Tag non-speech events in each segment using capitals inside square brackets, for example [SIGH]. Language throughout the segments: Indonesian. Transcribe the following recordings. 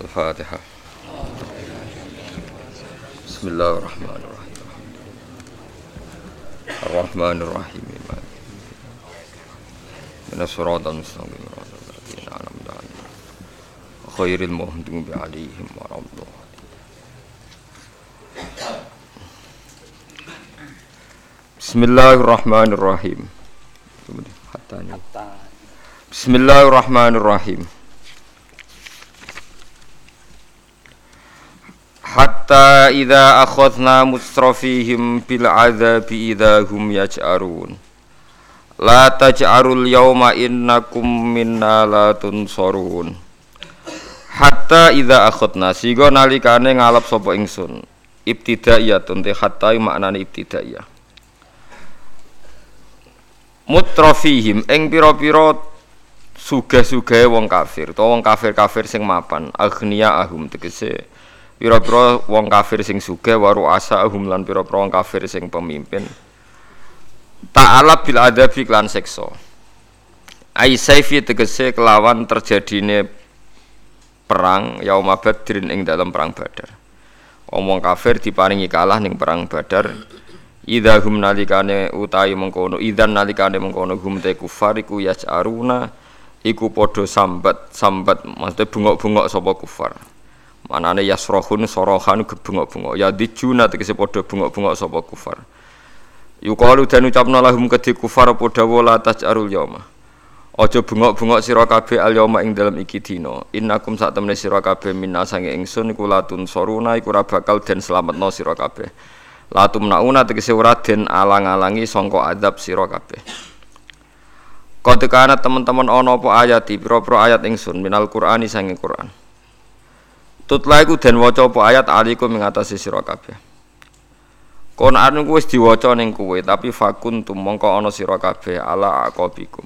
الفاتحة. بسم الله الرحمن الرحيم. الرحمن الرحيم. من الصراط المستقيم. صراط الذين أنعمت عليهم غير المغضوب عليهم ولا الضالين Bismillahirrahmanirrahim. Bismillahirrahmanirrahim. Idza akhadna mustrafihim bil adzabi idza hum yaj'arun. La taj'arul yawma innakum minna la tunsarun. Hatta idza akhadna sigo nalikane ngalap sapa ingsun. Ibtidaiyatun te hatta maknane ibtidaiyah. Mutrafihim ing pira-pira sugih-sugih wong kafir utawa wong kafir-kafir sing mapan aghnia ahum tegese pira-pira wong kafir sing sugih waru asa ahum lan pira-pira wong kafir sing pemimpin. Ta'ala bil adabi klan seksa ai saifi tegese kelawan terjadine perang yauma badrin ing dalam perang badar. Wong kafir diparingi kalah ning perang badar. Idza hum nalikane utahi mengkono idzan nalikane mengkono hum te kufar iku yas'aruna iku padha sambat sambat maksudnya bungok-bungok sapa kufar manane yasrohun sorohan gebungok-bungok. Ya dijuna tegese padha bungok-bungok sapa kufar. Yuqalu dan ucapna lahum kedhi kufar padha wala taj'arul yauma. Aja bungok-bungok sira kabeh al yauma ing dalem iki dina. Innakum sak temene sira kabeh minna sange ingsun iku latun soruna iku ora bakal den slametno sira kabeh. Latum nauna tegese ora den alang-alangi sangka adab sira kabeh. Qad kana teman-teman ana apa ayat pira-pira ayat ingsun minal Qur'ani sange Qur'an. Tutla iku den waca apa ayat alikum ing atase sira kabeh. Kon anu wis diwaca ning kowe tapi fakun tumangka ana sira kabeh ala aqabikum.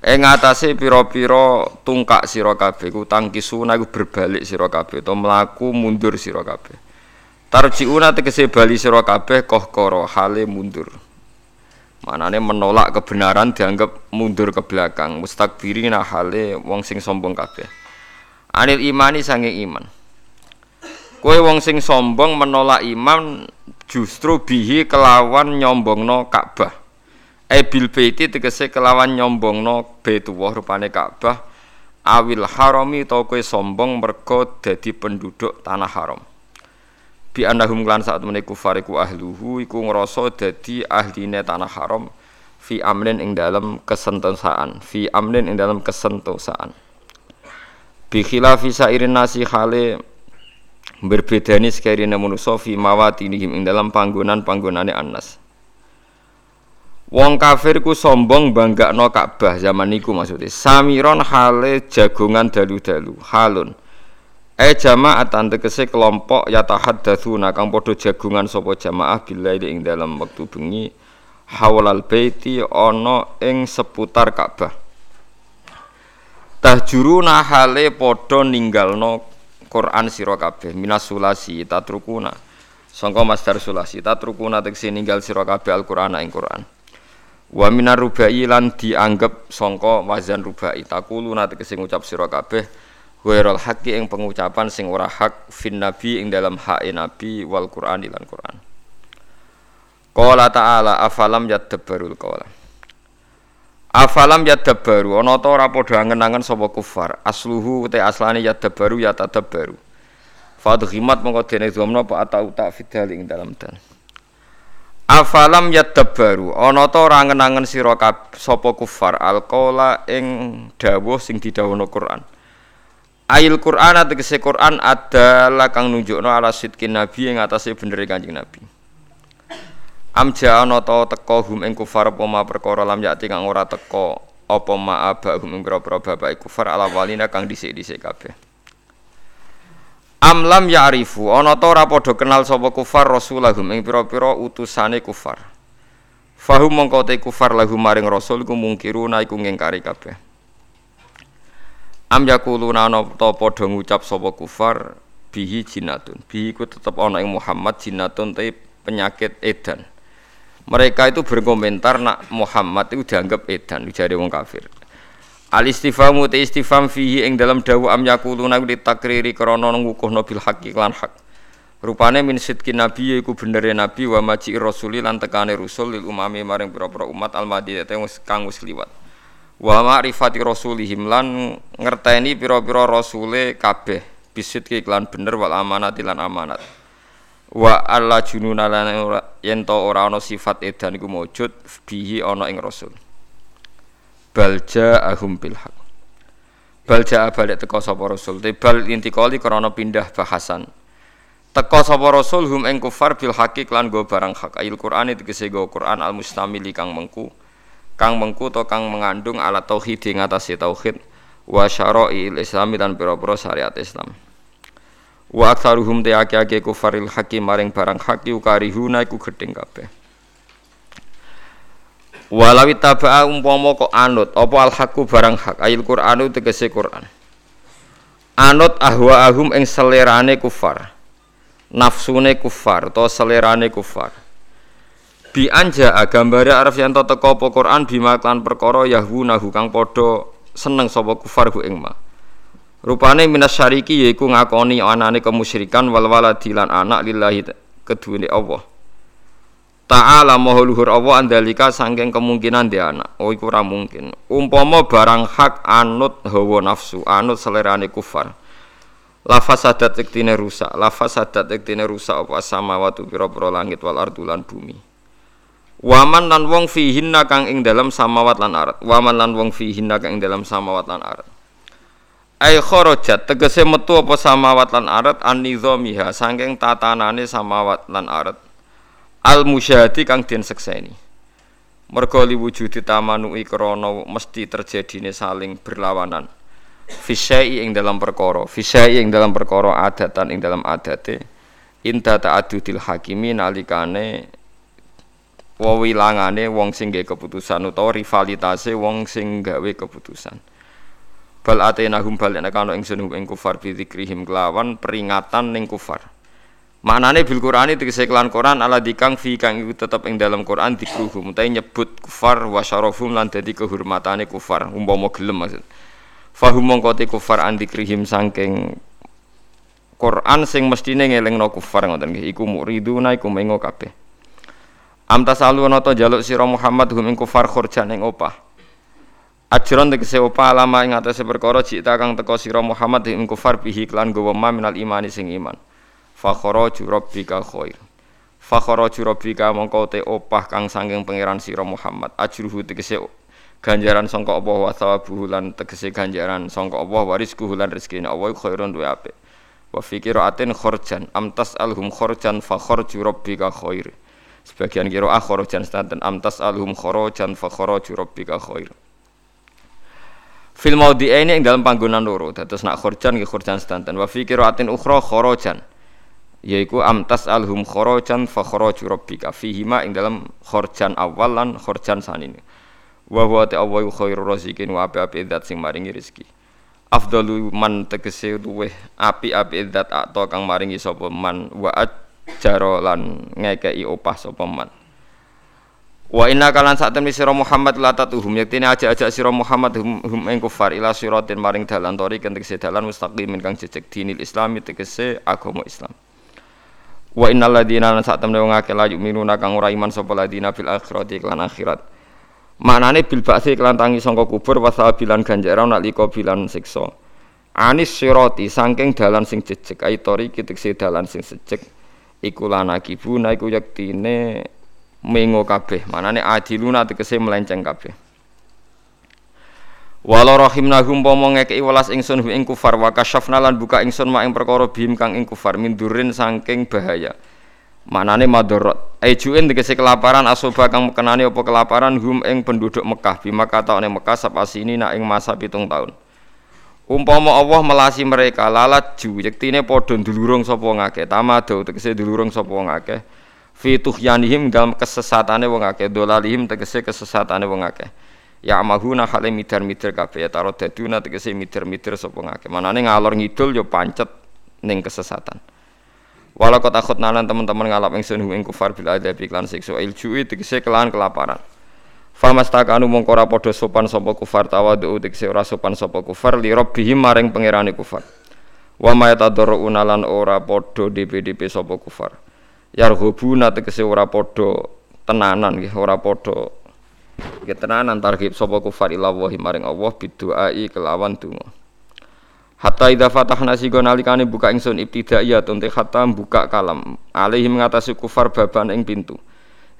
Ing atase pira-pira tungkak sira kabeh ku tangkisuna iku berbalik sira kabeh utawa mlaku mundur sira kabeh. Tarjiuna tegese bali sira kabeh kohkoro hale mundur. Manane menolak kebenaran dianggap mundur ke belakang, mustakbirina hale wong sing sombong kabeh. Anil imani sange iman. Kowe wong sing sombong menolak iman justru bihi kelawan nyombongno Ka'bah. E bil baiti tegese kelawan nyombongno Baitullah rupane Ka'bah awil harami to kowe sombong mergo dadi penduduk tanah haram bi annahum lan saat temene kufar iku ahluhu iku ngrasa dadi ahline tanah haram fi amnin ing dalam kesentosaan fi amnin ing dalam kesentosaan bi khilafi sairin nasi khale berbedani sekarine manusa fi mawatinihim ing dalam panggonan-panggonane annas Wong kafir ku sombong banggakno Ka'bah zaman niku maksudnya. Samiron hale jagongan dalu-dalu, halun. E jama'atan tegese kelompok yatahaddatsuna kang padha jagungan sapa jamaah billahi ing dalam wektu bengi hawlal baiti ana ing seputar Ka'bah. Tahjuruna hale padha ninggalno Quran sira kabeh minas sulasi tatrukuna. Sangka masdar sulasi tatrukuna tegese ninggal sira kabeh Al-Qur'an ing Quran. Wa minar rubai lan dianggap sangka wazan rubai takuluna tegese ngucap sira kabeh Ghairul haqqi ing pengucapan sing ora hak fin nabi ing dalam hak nabi wal Qur'an lan Qur'an. Qala ta'ala afalam yadabbarul qawla. Afalam yadabbaru ana ta ora padha angen-angen sapa kufar. Asluhu te aslane yadabbaru ya tadabbaru. Fadhimat mongko dene dhamna apa atau tak fidal ing dalam dan. Afalam yadabbaru ana ta ora angen-angen sira sapa kufar alqaula ing dawuh sing didhawuhna Qur'an. Ail Quran tegese Quran adalah kang nunjukno ala sidkin nabi yang atase bener Kanjeng Nabi. Amja ana ta teka hum ing kufar apa ma perkara lam yati kang ora teka apa ma abahum ing pira-pira bapak kufar ala walina kang dhisik-dhisik kabeh. Am lam ya'rifu ana ta ora padha kenal sapa kufar rasulahum ing pira-pira utusane kufar. Fahum mongko te kufar lahum maring rasul ku mungkiruna iku ngingkari kabeh. Am yakuluna ana ta padha ngucap sapa kufar bihi jinatun. Bihi ku tetep ana ing Muhammad jinatun te penyakit edan. Mereka itu berkomentar nak Muhammad itu dianggap edan jare wong kafir. Al istifamu te istifam fihi ing dalam dawu am yakuluna li takriri krana ngukuhno bil haqqi lan hak. Rupane min sidkin nabi iku benere nabi wa maji rasuli lan tekane rasul lil umami maring pira-pira umat al madinah kang wis liwat. Wa ma'rifati rasulihim lan ngerteni pira-pira rasule kabeh bisit iklan bener wal amanat lan amanat. Wa alla jununa lan yen to ora ana sifat edan iku maujud bihi ana ing rasul. Balja ahum bil haq. Balja balik teko sapa rasul. Tebal intikali krana pindah bahasan. Teko sapa rasul hum ing kufar bil haqi lan go barang hak. Ayil Quran tegese go Quran al mustamili kang mengku. Kang mengku to kang mengandung alat tauhid ing atase tauhid. Wa syara'il islami dan pira-pira syariat Islam wa aktsaruhum te ake-ake kufaril haqi maring barang haqi ukarihuna iku gedeng kabeh Walawi taba'a umpama kok anut apa al haqqu barang hak ayil Qur'anu tegese Qur'an. Anut ahwa ahum ing selerane kufar. Nafsune kufar to selerane kufar. Bi anja gambare arep yen teko apa Qur'an bima perkara yahwunahu kang padha seneng sapa kufar ku ing ma. Rupane minas syariki yaiku ngakoni anane kemusyrikan wal waladi lan anak lillahi keduwene Allah. Ta'ala maha luhur Allah andalika sangking kemungkinan dia anak. Oh iku ora mungkin. Umpama barang hak anut hawa nafsu, anut selerane kufar. Lafaz sadat iktine rusak, lafaz sadat iktine rusak apa sama watu pira-pira langit wal ardulan bumi. Waman lan wong fihinna kang ing dalam samawat lan arat. Waman lan wong fihinna kang ing dalam samawat lan arat. Ai kharajat tegese metu apa samawat lan arat? An nizamiha saking tatanane samawat lan arat. Al musyahadi kang den sekseni. Mergo liwujudi tamanui krana mesti terjadine saling berlawanan. Fisyai ing dalam perkara fisyai ing dalam perkara adatan ing dalam adate. Inta ta'addudil hakimi nalikane wewilangane wong sing keputusan utawa rivalitase wong sing gawe keputusan bal atenahum bal nek ana ing kufar bi dzikrihim kelawan peringatan ning kufar Maknane bil Qur'ani tegese kelan Quran ala dikang fi kang iku tetep ing dalam Quran dikruhum utahe nyebut kufar wa syarafum lan dadi kehormatane kufar umpama gelem maksud. Fahum mongko te kufar andikrihim saking Quran sing mestine ngelingno kufar ngoten nggih iku muriduna iku mengo kabeh. Am tasalu ana ta jaluk sira Muhammad hum ing kufar khurjan ing opah. Ajron tegese opah alama ing atase perkara cita kang teka sira Muhammad ing kufar bihi klan gowo minal imani sing iman. Fakharaju rabbika khair. Fakharaju rabbika mongko te opah kang sanging pangeran sira Muhammad. Ajruhu tegese ganjaran sangka Allah wa thawabuhu lan tegese ganjaran sangka Allah wa rizquhu lan rezekine Allah khairun duwe apik. Wa fi qiraatin kharjan amtas alhum kharjan fa kharju rabbika khair. Sebagian kira ah kharjan amtas alhum kharjan fa kharaju rabbika khair Fil maudhi'aini ing dalam panggonan loro. Dados nak kharjan nggih kharjan stanten wa fi qiraatin ukhra kharajan yaiku amtas alhum khorojan fa kharaju rabbika. Fihi ma ing dalam khorjan awal lan khorjan sanine wa huwa ta'awwa khairur razikin wa api-api zat sing maringi rezeki. Afdalu man tegese luweh api-api zat atau kang maringi sapa man wa ajaro lan ngekei opah sapa man Wa inna kalan saat temen sira Muhammad la tatuhum yaktine aja-aja sira Muhammad hum, hum ing kufar ila siratin maring dalan tori kentek dalan mustaqim kang jejeg dinil Islam tegese agama Islam. Wa innal ladina lan sak temne wong akeh la yu'minuna kang ora iman sapa ladina fil akhirati lan akhirat. Maknane bil ba'si kelan tangi sangka kubur wasabilan ganjaran nalika bilan siksa. Anis sirati saking dalan sing jejeg aitori kitekse dalan sing sejeg iku lan akibuna iku yektine mengo kabeh. Manane adiluna tegese melenceng kabeh. Walau rahimnahum pomo ngekei welas ingsun ing kufar wa kasyafna lan buka ingsun mak ing perkara bihim kang ing kufar mindurin saking bahaya. Manane madorot. Ejuin tegese kelaparan asoba kang kenani apa kelaparan hum ing penduduk Mekah bima kataone Mekah sapasini nak ing masa pitung tahun. Umpama Allah melasi mereka lalat ju yektine padha ndulurung sapa ngakeh tamado tegese ndulurung sapa ngakeh fituh yanihim dalam kesesatane wong akeh dolalihim tegese kesesatane wong akeh ya mahuna hale mider-mider kabeh ya taro daduna tegese mider-mider sapa ngake manane ngalor ngidul yo pancet ning kesesatan walau kota nalan teman-teman ngalap ingsun ing kufar bil adab iklan siksa iljui tegese kelan kelaparan Famastakanu mongko ora padha sopan sapa kufar tawadu tekse ora sopan kufar li rabbihim maring pangerane kufar. Wa ma yatadarruna lan ora padha DPDP sapa kufar. Yarghubuna tegese ora padha tenanan nggih ora padha tenanan targhib sapa kufar ila wahi maring Allah biduai kelawan donga. Hatta idza fatahna sigo nalikane buka ingsun ibtidaiyah tunte hatta buka kalam alaihim ngatasi kufar baban ing pintu.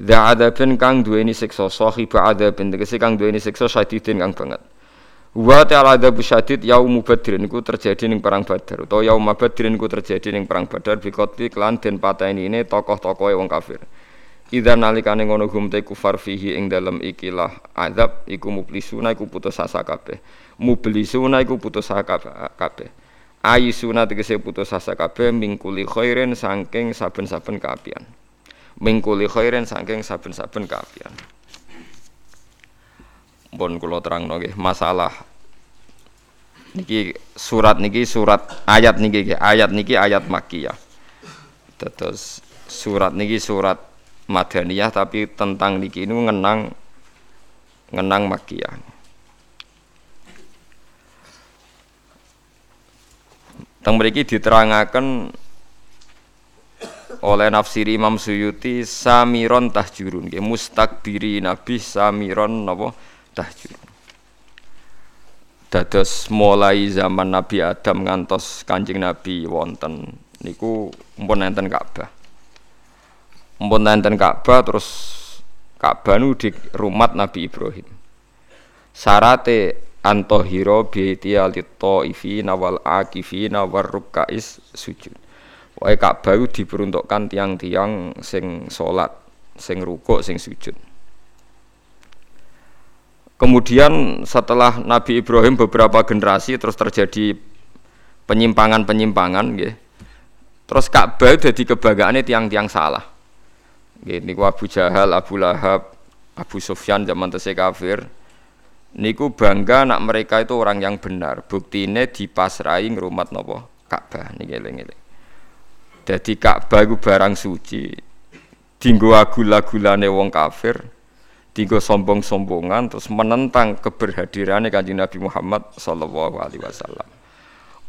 Dza adzabin kang duweni siksa sahiba adzabin tegese kang duweni siksa syadidin kang banget. Wa ta'ala adzab syadid yaum badrin iku terjadi ning perang Badar utawa yaum badrin iku terjadi ning perang Badar bi qatli klan den pateni ini tokoh-tokohe wong kafir. Idza nalikane ngono gum te kufar fihi ing dalem ikilah azab iku mublisuna iku putus asa kabeh. Mublisuna iku putus asa kabeh. Ayisuna tegese putus asa kabeh mingkuli khairin saking saben-saben kaapian mingkuli khairin saking saben-saben kaapian. Pun kula terangno nggih masalah niki surat niki surat ayat niki ayat niki ayat makiyah. Terus surat niki surat madaniyah tapi tentang niki ini ngenang ngenang makiyah. Teng mriki diterangaken oleh nafsiri Imam Suyuti samiron tahjurun nggih mustakbiri nabi samiron napa tahjurun dados mulai zaman Nabi Adam ngantos Kanjeng Nabi wonten niku mpun enten Ka'bah. Mpun enten Ka'bah terus Ka'bah nu di rumah Nabi Ibrahim. Sarate antohiro biiti alito ifi nawal akifi nawar rukais sujud. Wae Ka'bah diperuntukkan tiang-tiang sing salat, sing rukuk, sing sujud. Kemudian setelah Nabi Ibrahim beberapa generasi terus terjadi penyimpangan-penyimpangan nggih. Terus Ka'bah dadi kebanggaane tiang-tiang salah. Nggih niku Abu Jahal, Abu Lahab, Abu Sufyan zaman tesih kafir. Niku bangga nak mereka itu orang yang benar. Buktine dipasrai ngrumat napa? Ka'bah niki eling-eling. Jadi Ka'bah iku barang suci. Dinggo agul-agulane wong kafir, dinggo sombong-sombongan terus menentang keberhadirannya Kanjeng Nabi Muhammad sallallahu alaihi wasallam.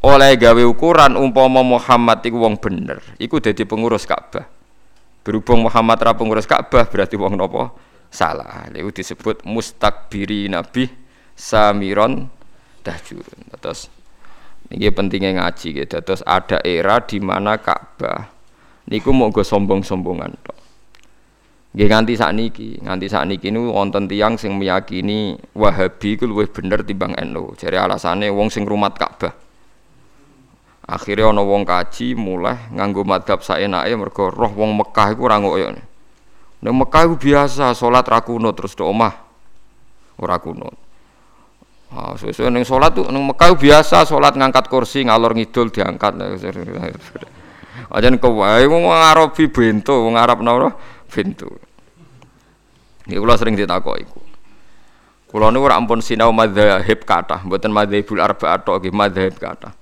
Oleh gawe ukuran umpama Muhammad iku wong bener, iku dadi pengurus Ka'bah. Berhubung Muhammad ra pengurus Ka'bah berarti wong nopo? Salah. Itu disebut mustakbiri Nabi samiron dahjurun. Terus ini pentingnya ngaji gitu. Terus ada era di mana Ka'bah niku mau gue sombong-sombongan tok. Nggih nganti niki, nganti niki niku wonten tiyang sing meyakini Wahabi iku luwih bener timbang NU. Jadi alasannya wong sing rumat Ka'bah. Akhirnya ana wong kaji mulai nganggo madhab saenake mergo roh wong Mekah iku ora ngoyo. Ning Mekah iku biasa salat ra kunut terus do omah ora kunut. Ah, sesuai neng sholat tuh neng Mekah biasa sholat ngangkat kursi ngalor ngidul diangkat. Aja kau wae mau Arabi bento, mau Arab nora bento. Ini kula sering ditakoki iku. Kula niku ora ampun sinau madzhab kathah, mboten madzhabul arba'ah tok nggih madzhab kathah.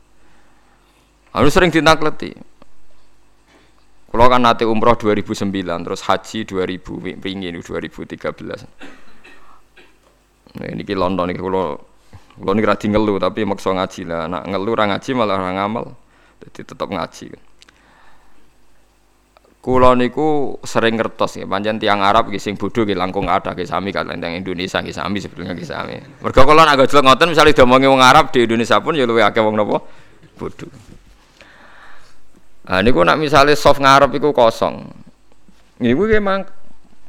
Anu sering ditakleti. Kula kan nate umroh 2009 terus haji 2000 pingin 2013. Nah, ini London ini kalau kalau ini rajin ngeluh tapi maksa ngaji lah. Nak ngeluh orang ngaji malah orang ngamal. Jadi tetap ngaji. Kulo niku sering ngertos ya, panjang tiang Arab gising bodoh gitu langkung ada nggih sami kalian yang Indonesia nggih sami sebetulnya nggih sami. Mergo nak gojlok ngoten misalnya diomongi wong Arab di Indonesia pun ya luwih akeh wong napa bodoh. Nah niku nak misalnya soft ngarep iku kosong. Niku memang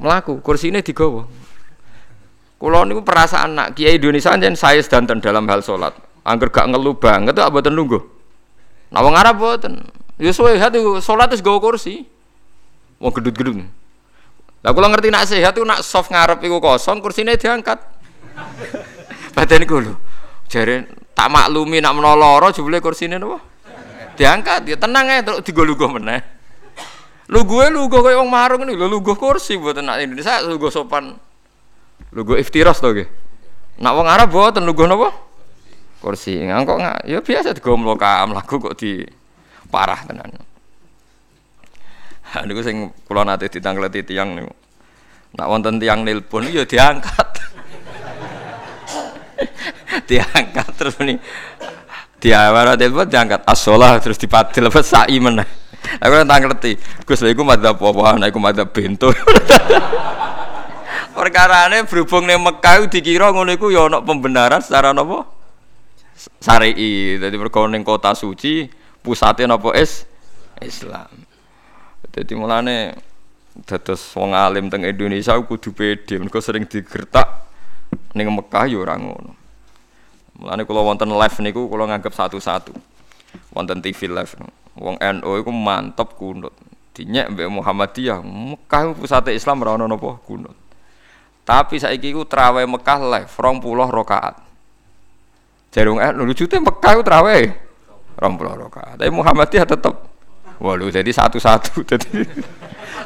melaku kursine digawa. Kulo niku perasaan nak kiai Indonesia jen saya sedanten dalam hal sholat. Angger gak ngeluh banget tuh abaten nunggu. Nah wong Arab boten. Ya suwe hati sholat wis gawa kursi. Wong gedut-gedut. Lah kula ngerti nak sehat tuh nak soft ngarep iku kosong kursine diangkat. [LAUGHS] Badan iku lho. Jare tak maklumi nak menoloro jebule kursine napa? Diangkat ya tenang ae terus digolugo meneh. Lu gue lu gue kayak wong marung nih, lu lu gue kursi buat nak Indonesia, lu gue sopan Lugu iftiras to nggih. Nak wong Arab boten lugu napa? Kursi. Ngangkok nggak? Ya biasa digo mloka mlaku kok di parah tenan. [LAUGHS] Niku sing kula nate ditangkleti tiyang niku. Nak wonten tiang nelpon ya diangkat. [LAUGHS] diangkat terus ini dia mana telepon diangkat. Asolah terus dipadil apa sai meneh. Aku tak ngerti Gus lha iku madzhab apa? Ana iku madzhab bento. [LAUGHS] Perkarane berhubung ning Mekah dikira ngono iku ya pembenaran secara napa? Syar'i dadi mergo ning kota suci pusate napa? Is Islam dadi mulane dados wong alim teng Indonesia kudu pede mergo sering digertak ning Mekah ya ora ngono Mulane kula wonten live niku kula nganggep satu-satu. Wonten TV live. Wong NU iku mantep kunut. Dinyek mbek Muhammadiyah, Mekah pusate Islam ora ono napa kunut. Tapi saiki iku traweh Mekah live 20 rakaat. Jarung NU lujute Mekah iku traweh 20 rakaat. Tapi Muhammadiyah tetep walu jadi satu-satu [LAUGHS] jadi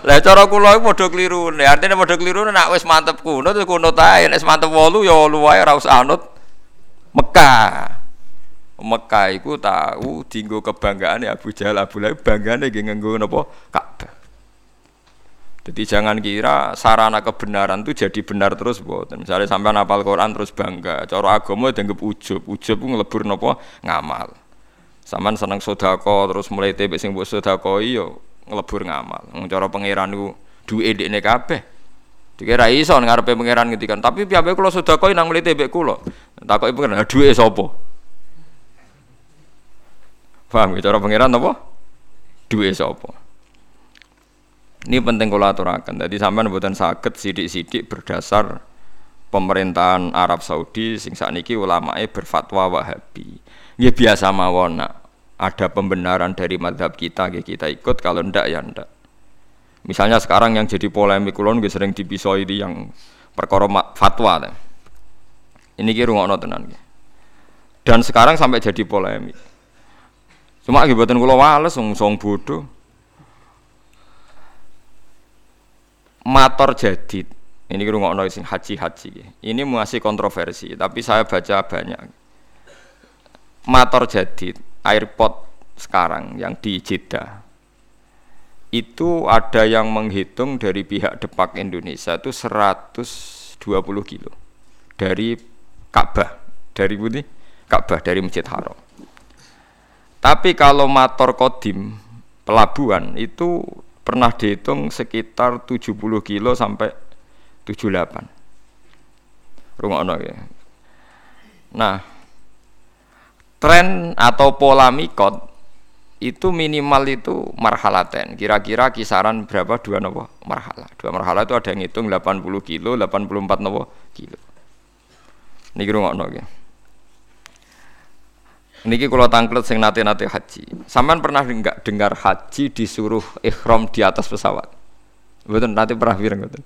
lah cara kula iku padha klirune artine padha klirune nek wis mantep kunut kunut ae nek mantep 8 ya 8 wae ora usah anut Mekah. Mekah iku tahu kebanggaan ya Abu Jahal Abu Lahab banggane nggih nganggo napa Ka'bah. Jadi jangan kira sarana kebenaran itu jadi benar terus buatan. Misalnya sampai hafal Quran terus bangga. Cara agama dianggap ujub. Ujub itu ngelebur nopo ngamal. Saman seneng sodako terus mulai tebek sing buat sodako iyo ngelebur ngamal. Cara pangeran itu duwe dekne kabeh. Dikira iso ngarepe pangeran ngendikan, tapi piye kula sedekah nang mlete mbek kula. Takoki pangeran, duwe sapa? Paham ya cara pangeran apa? Duwe sapa? Ini penting kula aturaken. Dadi sampean mboten saged sithik-sithik berdasar pemerintahan Arab Saudi sing sakniki ulamae berfatwa Wahabi. Nggih biasa mawon nak ada pembenaran dari madhab kita, kita ikut kalau ndak ya ndak. Misalnya sekarang yang jadi polemik kulon gue sering dipisoi di yang perkara fatwa. Ini kira ngono tenan. Dan sekarang sampai jadi polemik. Cuma akibatnya kulo wales song song bodoh. Mator jadid. Ini kira ngono sing haji-haji. Ini masih kontroversi, tapi saya baca banyak. Mator jadid, airport sekarang yang di Jeddah itu ada yang menghitung dari pihak Depak Indonesia itu 120 kilo dari Ka'bah dari Budi Ka'bah dari Masjid Haram. Tapi kalau motor kodim pelabuhan itu pernah dihitung sekitar 70 kilo sampai 78. Rungokno ya. Nah, tren atau pola mikot itu minimal itu marhalaten kira-kira kisaran berapa dua nopo marhala dua marhala itu ada yang hitung 80 kilo 84 nopo kilo ini kira nggak ya Niki kalau tangklet sing nate nate haji. Sampean pernah enggak dengar haji disuruh ikhram di atas pesawat? Betul nanti pernah bilang betul.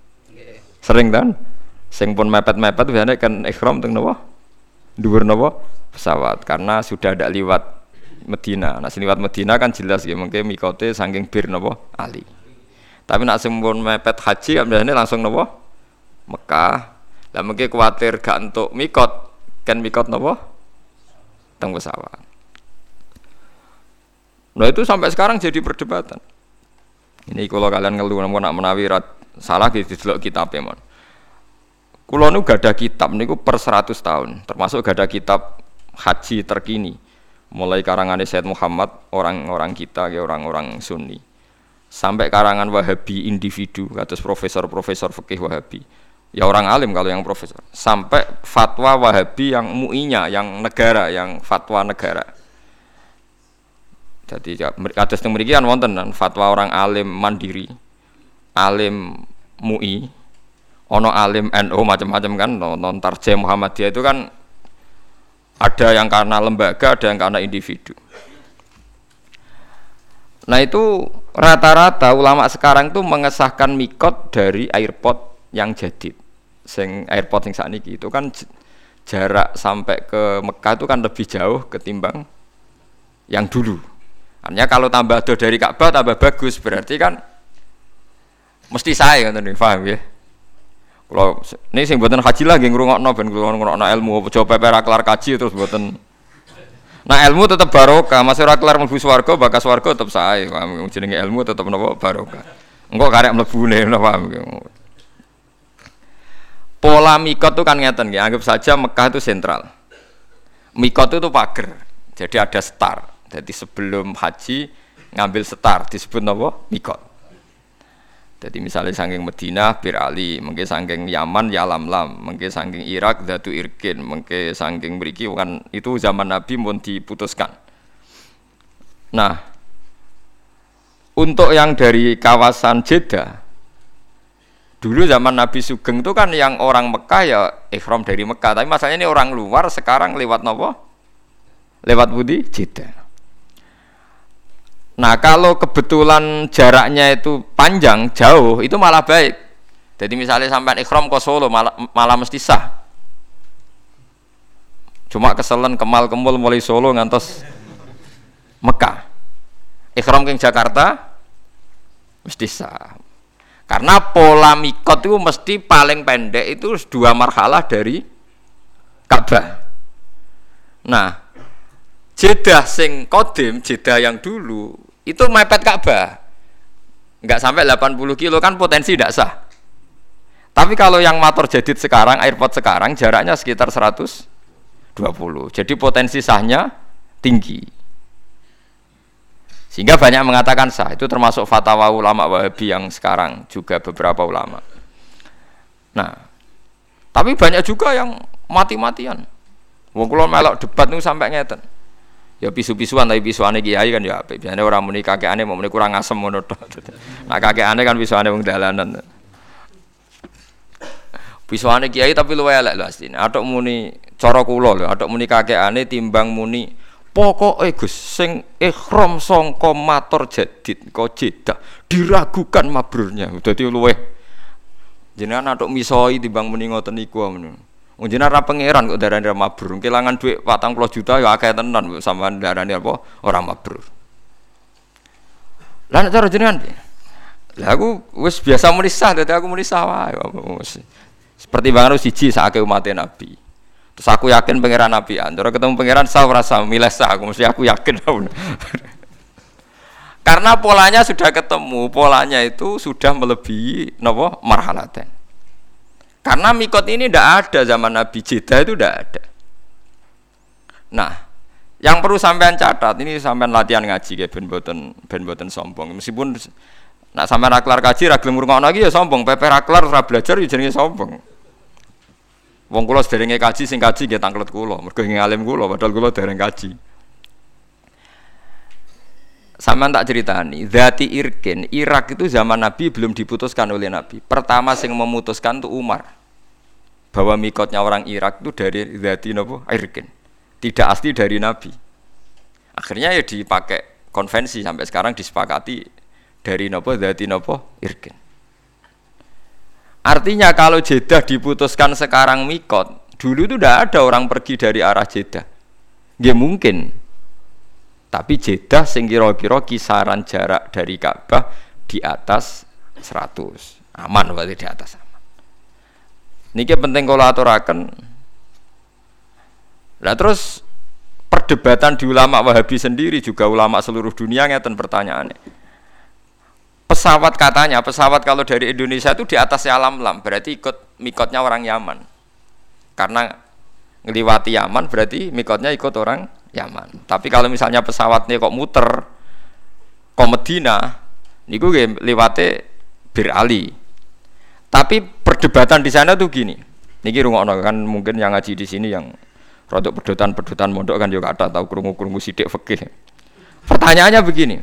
Sering kan? Sing pun mepet-mepet biasanya kan ikhram teng nopo? Dhuwur nopo? Pesawat karena sudah ada liwat Medina. Nah, liwat Medina kan jelas ya, mungkin mikote saking bir nopo Ali. Tapi nak sempun mepet haji, biasanya langsung nopo Mekah. Lah mungkin khawatir gak untuk mikot, kan mikot nopo teng pesawat. Nah itu sampai sekarang jadi perdebatan. Ini kalau kalian ngeluh nak menawi salah gitu delok kitab ya mon. Kulo nu gak ada kitab niku per 100 tahun, termasuk gak ada kitab haji terkini. Mulai karangan Said Muhammad orang-orang kita orang-orang Sunni. Sampai karangan Wahabi individu kados profesor-profesor fikih Wahabi. Ya orang alim kalau yang profesor. Sampai fatwa Wahabi yang muinya yang negara yang fatwa negara. Jadi ya, kados teng mriki wonten fatwa orang alim mandiri alim MUI ono alim NU macam-macam kan non tarjem Muhammadiyah itu kan ada yang karena lembaga, ada yang karena individu. Nah itu rata-rata ulama sekarang itu mengesahkan mikot dari airport yang jadid. Sing airport yang saat ini itu kan jarak sampai ke Mekah itu kan lebih jauh ketimbang yang dulu. Artinya kalau tambah do dari Ka'bah tambah bagus berarti kan mesti saya kan paham ya. Kalau ini sing buatan haji lah, geng no ben no ilmu. Coba peper kelar kaji terus buatan. Nah ilmu tetap barokah, masih ora kelar mlebu swarga, bakas swarga tetap sae. Jenenge ilmu tetap nopo barokah. Engko karek mlebu ne paham. pola mikot itu kan ngeten ya, anggap saja Mekah itu sentral. Mikot itu pagar, jadi ada star. Jadi sebelum haji ngambil star disebut apa? Mikot. Jadi misalnya sangking Medina Bir Ali, mungkin sangking Yaman ya Lam Lam, mungkin sangking Irak Datu Irkin, mungkin sangking Beriki kan itu zaman Nabi pun diputuskan. Nah, untuk yang dari kawasan Jeddah, dulu zaman Nabi Sugeng itu kan yang orang Mekah ya ikhram dari Mekah, tapi masalahnya ini orang luar sekarang lewat nopo? Lewat Budi Jeddah. Nah kalau kebetulan jaraknya itu panjang jauh itu malah baik. Jadi misalnya sampai ikhram ke Solo malah, malah mesti sah. Cuma keselen kemal kemul mulai Solo ngantos Mekah. Ikhram ke Jakarta mesti sah. Karena pola mikot itu mesti paling pendek itu dua marhalah dari Ka'bah. Nah, Jeddah sing kodim, Jeddah yang dulu itu mepet Ka'bah. Enggak sampai 80 kilo kan potensi tidak sah. Tapi kalau yang motor jadid sekarang, airport sekarang jaraknya sekitar 120. Jadi potensi sahnya tinggi. Sehingga banyak mengatakan sah. Itu termasuk fatwa ulama Wahabi yang sekarang juga beberapa ulama. Nah, tapi banyak juga yang mati-matian. Wong melok debat niku sampai ngeten ya pisu-pisuan tapi pisuane kiai kan ya apik. Biasane orang muni kakekane mau muni kurang asem ngono tok. Nah kakekane kan pisuane wong dalanan. Pisuane kiai tapi luwe elek lho asline. Atok muni cara kula lho, atok muni kakekane timbang muni pokoke Gus sing ikhram sangka matur jadid kok jedak diragukan mabrurnya. Dadi luwe jenengan atok misoi timbang muni ngoten niku jenengan ra pangeran kok darani ra mabrur. Kelangan dhuwit 40 juta ya akeh tenan sampean darani apa ora mabrur. Lah nek cara jenengan Lah aku wis biasa muni sah dadi aku muni wae. Seperti banget siji sakake umat Nabi. Terus aku yakin pangeran Nabi. Antara ketemu pangeran sah ora sah milih sah aku mesti aku yakin. [LAUGHS] Karena polanya sudah ketemu, polanya itu sudah melebihi nopo marhalaten. Karena mikot ini tidak ada zaman Nabi Jeddah itu tidak ada. Nah, yang perlu sampean catat ini sampean latihan ngaji kayak ben boten ben boten sombong. Meskipun nak sampean aklar kaji ra gelem ngrungokno lagi ya sombong, pepe aklar ora belajar ya jenenge sombong. Wong kula sederenge kaji sing kaji nggih tanglet kula, mergo alim kula padahal kula dereng kaji. Sama tak ceritani, Zati Irkin, Irak itu zaman Nabi belum diputuskan oleh Nabi. Pertama yang memutuskan itu Umar. Bahwa mikotnya orang Irak itu dari Zati Nopo Irkin. Tidak asli dari Nabi. Akhirnya ya dipakai konvensi sampai sekarang disepakati dari Nopo Zati Nopo Irkin. Artinya kalau Jeddah diputuskan sekarang mikot, dulu itu tidak ada orang pergi dari arah Jeddah. Ya mungkin, tapi Jeddah sing kira-kira kisaran jarak dari Ka'bah di atas 100. Aman berarti di atas aman. Niki penting kalau aturaken. Lah terus perdebatan di ulama Wahabi sendiri juga ulama seluruh dunia ngeten pertanyaannya. Pesawat katanya, pesawat kalau dari Indonesia itu di atas alam lam, berarti ikut mikotnya orang Yaman. Karena ngeliwati Yaman berarti mikotnya ikut orang Yaman. Tapi kalau misalnya pesawatnya kok muter ke Medina, niku lewate Bir Ali. Tapi perdebatan di sana tuh gini. Niki rungokno kan mungkin yang ngaji di sini yang produk pedotan-pedotan mondok kan juga ada tahu krungu-krungu sidik fikih. Pertanyaannya begini.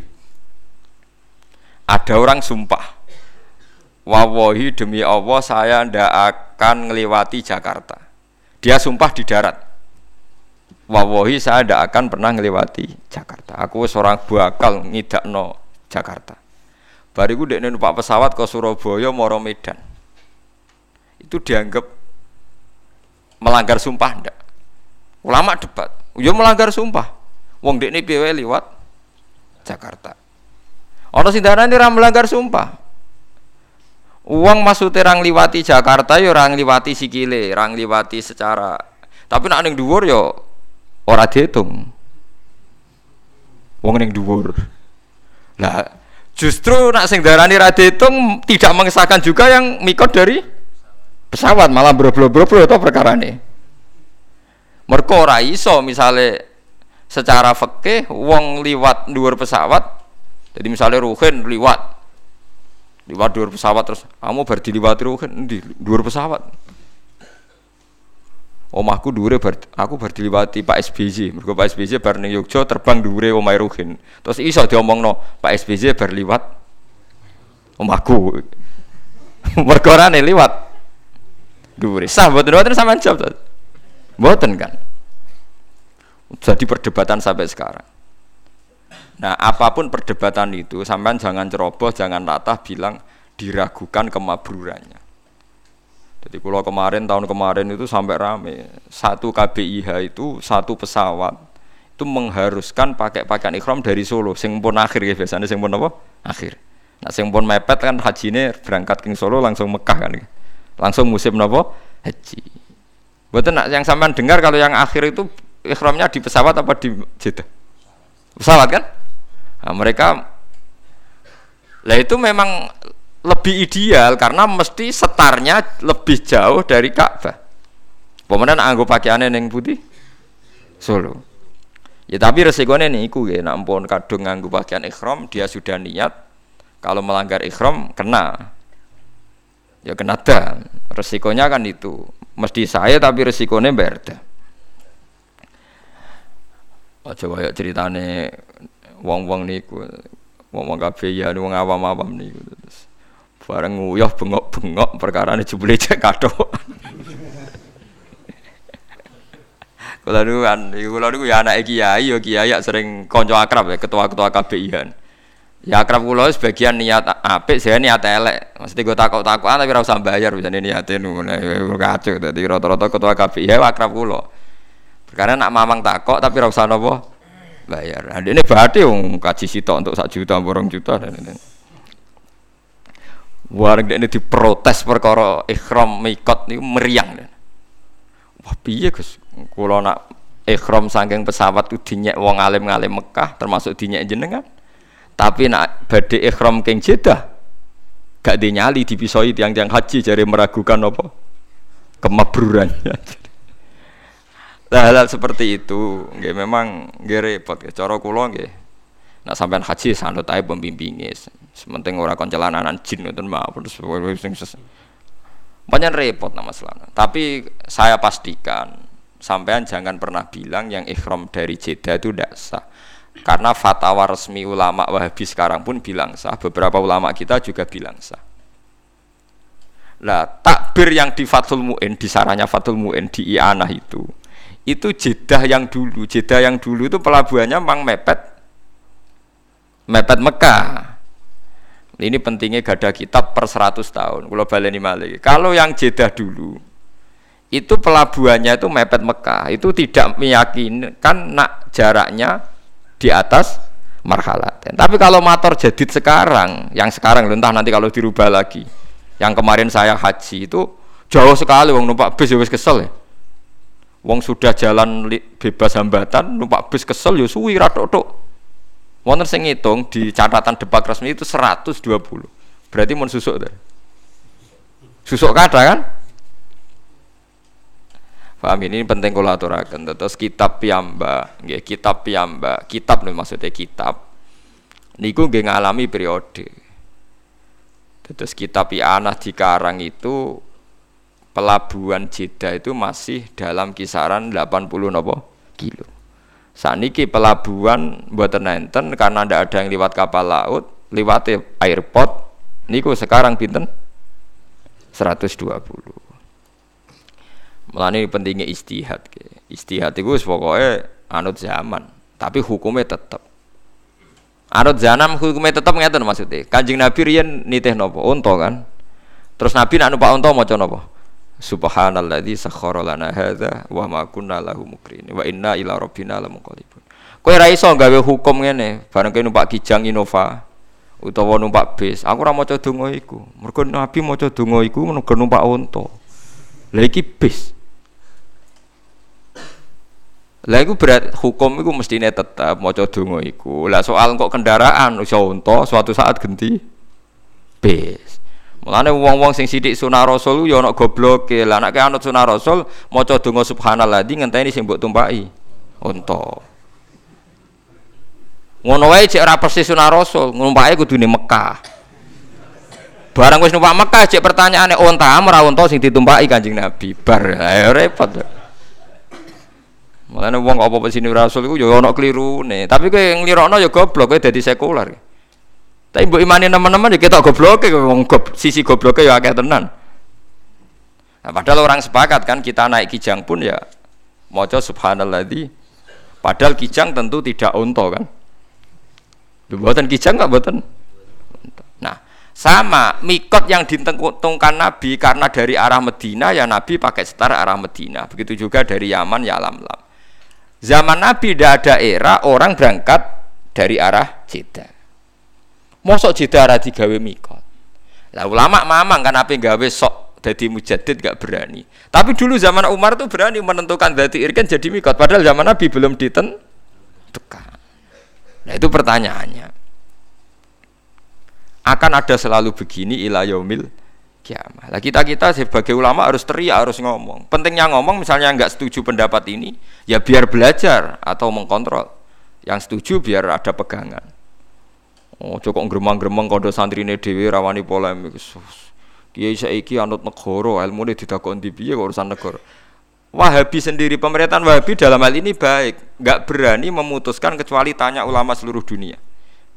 Ada orang sumpah. Wawahi demi Allah saya ndak akan ngelewati Jakarta. Dia sumpah di darat wawahi saya tidak akan pernah melewati Jakarta. Aku seorang bakal no Jakarta. Bariku dek numpak pesawat ke Surabaya, Moro Medan. Itu dianggap melanggar sumpah ndak? Ulama debat. Ya melanggar sumpah. Wong dek ini piye lewat Jakarta. Orang sindana ini melanggar sumpah. Uang masuk terang liwati Jakarta ya orang liwati sikile, orang liwati secara tapi nak ning dhuwur yo ya ora dihitung. Wong ning dhuwur. Lah justru nak sing darani ra dihitung tidak mengesahkan juga yang mikot dari pesawat malah bro-bro-bro perkara nih mereka ora iso misalnya secara fakih wong liwat dhuwur pesawat jadi misalnya ruhin liwat. Liwat dhuwur pesawat terus kamu bar diliwati ruhin di dhuwur pesawat omahku dhuwure bar aku bar diliwati Pak SBY mergo Pak SBY bar ning Yogya terbang dhuwure omahe ruhin. Terus iso diomongno Pak SBY bar liwat omahku. [LAUGHS] Mergo ora liwat dhuwure. Sah mboten mboten sampean jawab mboten kan? Jadi perdebatan sampai sekarang. Nah apa pun perdebatan itu sampean jangan ceroboh jangan latah bilang diragukan kemabrurannya jadi kalau kemarin tahun kemarin itu sampai rame. Satu KBIH itu satu pesawat. Itu mengharuskan pakai pakaian ikhram dari Solo. Sing pun akhir ya biasanya sing pun apa? Akhir. Nah sing pun mepet kan haji ini berangkat ke Solo langsung Mekah kan. Langsung musim apa? Haji. Buat yang sampean dengar kalau yang akhir itu ikhramnya di pesawat apa di Jeddah? Pesawat kan? Nah, mereka lah itu memang lebih ideal karena mesti setarnya lebih jauh dari Ka'bah. Pemenang anggo pakaiannya neng putih Solo. Ya tapi resikonya nih iku ya, nampun kadung nganggo pakaian ikhram dia sudah niat kalau melanggar ikhram kena. Ya kena dan resikonya kan itu. Mesti saya tapi resikonya berda. Aja kaya ceritane wong-wong niku. Wong-wong kabeh ya wong awam-awam niku terus bareng nguyuh bengok-bengok perkara ini jebule cek kado. Kula niku kan, kula niku ya anak kiai, ya kiai ya sering konco akrab ya ketua-ketua KBIan. Ya akrab kula sebagian niat apik, saya niat elek. Mesti gue takut-takutan tapi ora usah bayar bisa niate ngono. Kacau dadi rata-rata ketua KBI akrab kula. Karena nak mamang takok tapi rasa nopo bayar. Nah, ini berarti wong kaji sitok untuk sak juta, borong juta dan ini. Warga ini diprotes perkara ikhram mikot ini meriang. Wah piye Gus? Kula nak ikhram saking pesawat itu dinyek wong alim-alim Mekah termasuk dinyek jenengan. Tapi nak badhe ikhram king Jeddah gak dinyali dipisoi tiang-tiang haji jadi meragukan apa kemabrurannya. [LAUGHS] Nah, hal, hal seperti itu, nggih memang nggih repot. Cara kula nggih. Nah sampean haji sanut ae pembimbinge. Sementing ora kon celananan jin ngoten mawon terus sing banyak repot nama selana. Tapi saya pastikan sampean jangan pernah bilang yang ikhram dari Jeddah itu tidak sah. Karena fatwa resmi ulama Wahabi sekarang pun bilang sah. Beberapa ulama kita juga bilang sah. Lah takbir yang di Fathul Mu'in, di saranya Fathul Mu'in di Ianah itu itu Jeddah yang dulu Jeddah yang dulu itu pelabuhannya memang mepet mepet Mekah. Ini pentingnya gada kitab per 100 tahun. Kalau baleni malih. Kalau yang Jeddah dulu itu pelabuhannya itu mepet Mekah. Itu tidak meyakinkan nak jaraknya di atas marhalat tapi kalau motor jadid sekarang yang sekarang entah nanti kalau dirubah lagi. Yang kemarin saya haji itu jauh sekali wong numpak bis ya kesel ya. Wong sudah jalan bebas hambatan, numpak bis kesel ya suwi ratok-tok. Wonten sing ngitung di catatan depak resmi itu 120. Berarti mun susuk deh. Susuk kada kan? Paham ini penting kalau aturakan. Terus kitab piyamba, nggih kitab piyamba, kitab nih maksudnya kitab. Niku nggih ngalami periode. Terus kitab anak dikarang itu pelabuhan Jeddah itu masih dalam kisaran 80 nopo kilo. Saat ini pelabuhan buat nenten karena tidak ada yang lewat kapal laut, lewat airport, niku sekarang pinten 120. Melani pentingnya istihad. Istihad itu pokoknya anut zaman, tapi hukumnya tetap. Anut zaman hukumnya tetap ngeten maksudnya. Kanjeng Nabi riyen nitih nopo unta kan. Terus Nabi nak numpak unta maca nopo? Subhanalladzi sakhkhara lana hadza wa ma kunna lahu mukrin wa inna ila rabbina lamunqalibun. Kowe ra iso gawe hukum ngene, bareng kowe numpak Kijang Innova utawa numpak bis. Aku ora maca donga iku. Mergo Nabi maca donga iku menunggu numpak unta. Lah iki bis. Lah iku berat hukum iku mestine tetap maca donga iku. Lah soal kok kendaraan iso unta suatu saat ganti bis. Mulane wong-wong sing sithik sunah rasul ya ana gobloke. Lah nek anut sunah rasul maca donga subhanallah di ngenteni sing mbok tumpaki. Unta. Ngono wae cek ora persis sunah rasul, numpake kudune Mekah. Barang wis numpak Mekah cek pertanyaane unta ora unta sing ditumpaki Kanjeng Nabi. Bar ayo repot. Mulane wong apa sini rasul iku ya ana klirune. Tapi kowe nglirokno ya goblok kowe dadi sekuler. Tapi mbok imani teman-teman ya kita gobloke wong gob, sisi gobloke ya akeh tenan. Nah, padahal orang sepakat kan kita naik kijang pun ya maca subhanalladzi padahal kijang tentu tidak unta kan. Buatan kijang nggak buatan. Nah, sama mikot yang ditentungkan Nabi karena dari arah Medina ya Nabi pakai setara arah Medina. Begitu juga dari Yaman ya lam lam. Zaman Nabi tidak ada era orang berangkat dari arah Jeddah. Mosok jidara digawe mikot. Lah ulama mamang kan apa gawe sok jadi mujadid gak berani. Tapi dulu zaman Umar itu berani menentukan dati irken jadi mikot. Padahal zaman Nabi belum ditentukan. Nah itu pertanyaannya. Akan ada selalu begini ila yaumil kiamah. Lah kita kita sebagai ulama harus teriak harus ngomong. Pentingnya ngomong misalnya nggak setuju pendapat ini, ya biar belajar atau mengkontrol. Yang setuju biar ada pegangan. Oh, cocok gremang-gremeng kondo santrine dhewe rawani polemik. Kiai saiki anut negara, ilmune didakon di piye urusan negara. Wahabi sendiri pemerintahan Wahabi dalam hal ini baik, nggak berani memutuskan kecuali tanya ulama seluruh dunia.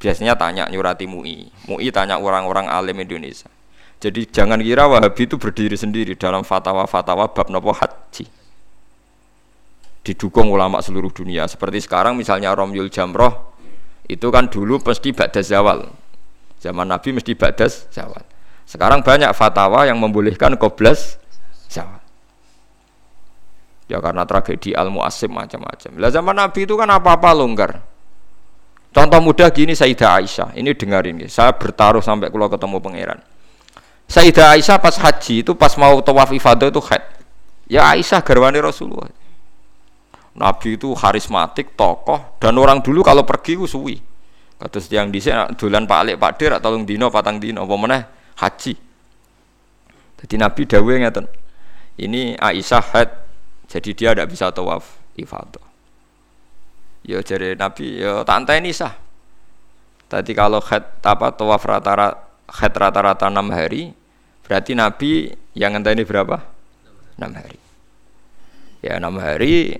Biasanya tanya nyurati MUI, MUI tanya orang-orang alim Indonesia. Jadi jangan kira Wahabi itu berdiri sendiri dalam fatwa-fatwa bab nopo haji. Didukung ulama seluruh dunia. Seperti sekarang misalnya Romyul Jamroh itu kan dulu mesti badas zawal. Zaman Nabi mesti badas zawal. Sekarang banyak fatwa yang membolehkan koblas zawal. Ya karena tragedi al muasim macam-macam. Lah zaman Nabi itu kan apa-apa longgar. Contoh mudah gini Sayyidah Aisyah. Ini dengarin ya. saya bertaruh sampai kalau ketemu pangeran. Sayyidah Aisyah pas haji itu pas mau tawaf ifadah itu haid ya Aisyah garwani Rasulullah Nabi itu karismatik, tokoh, dan orang dulu kalau pergi itu suwi. Kados yang di sini dolan Pak Alik Pak Dir atau dino patang dino apa meneh haji. Jadi Nabi dawuh ngeten. Ini Aisyah haid jadi dia tidak bisa tawaf ifadah. Ya jadi Nabi ya tak ini sah. Tadi kalau haid apa tawaf rata-rata haid rata-rata enam hari, berarti Nabi yang ini berapa? Enam hari. Ya enam hari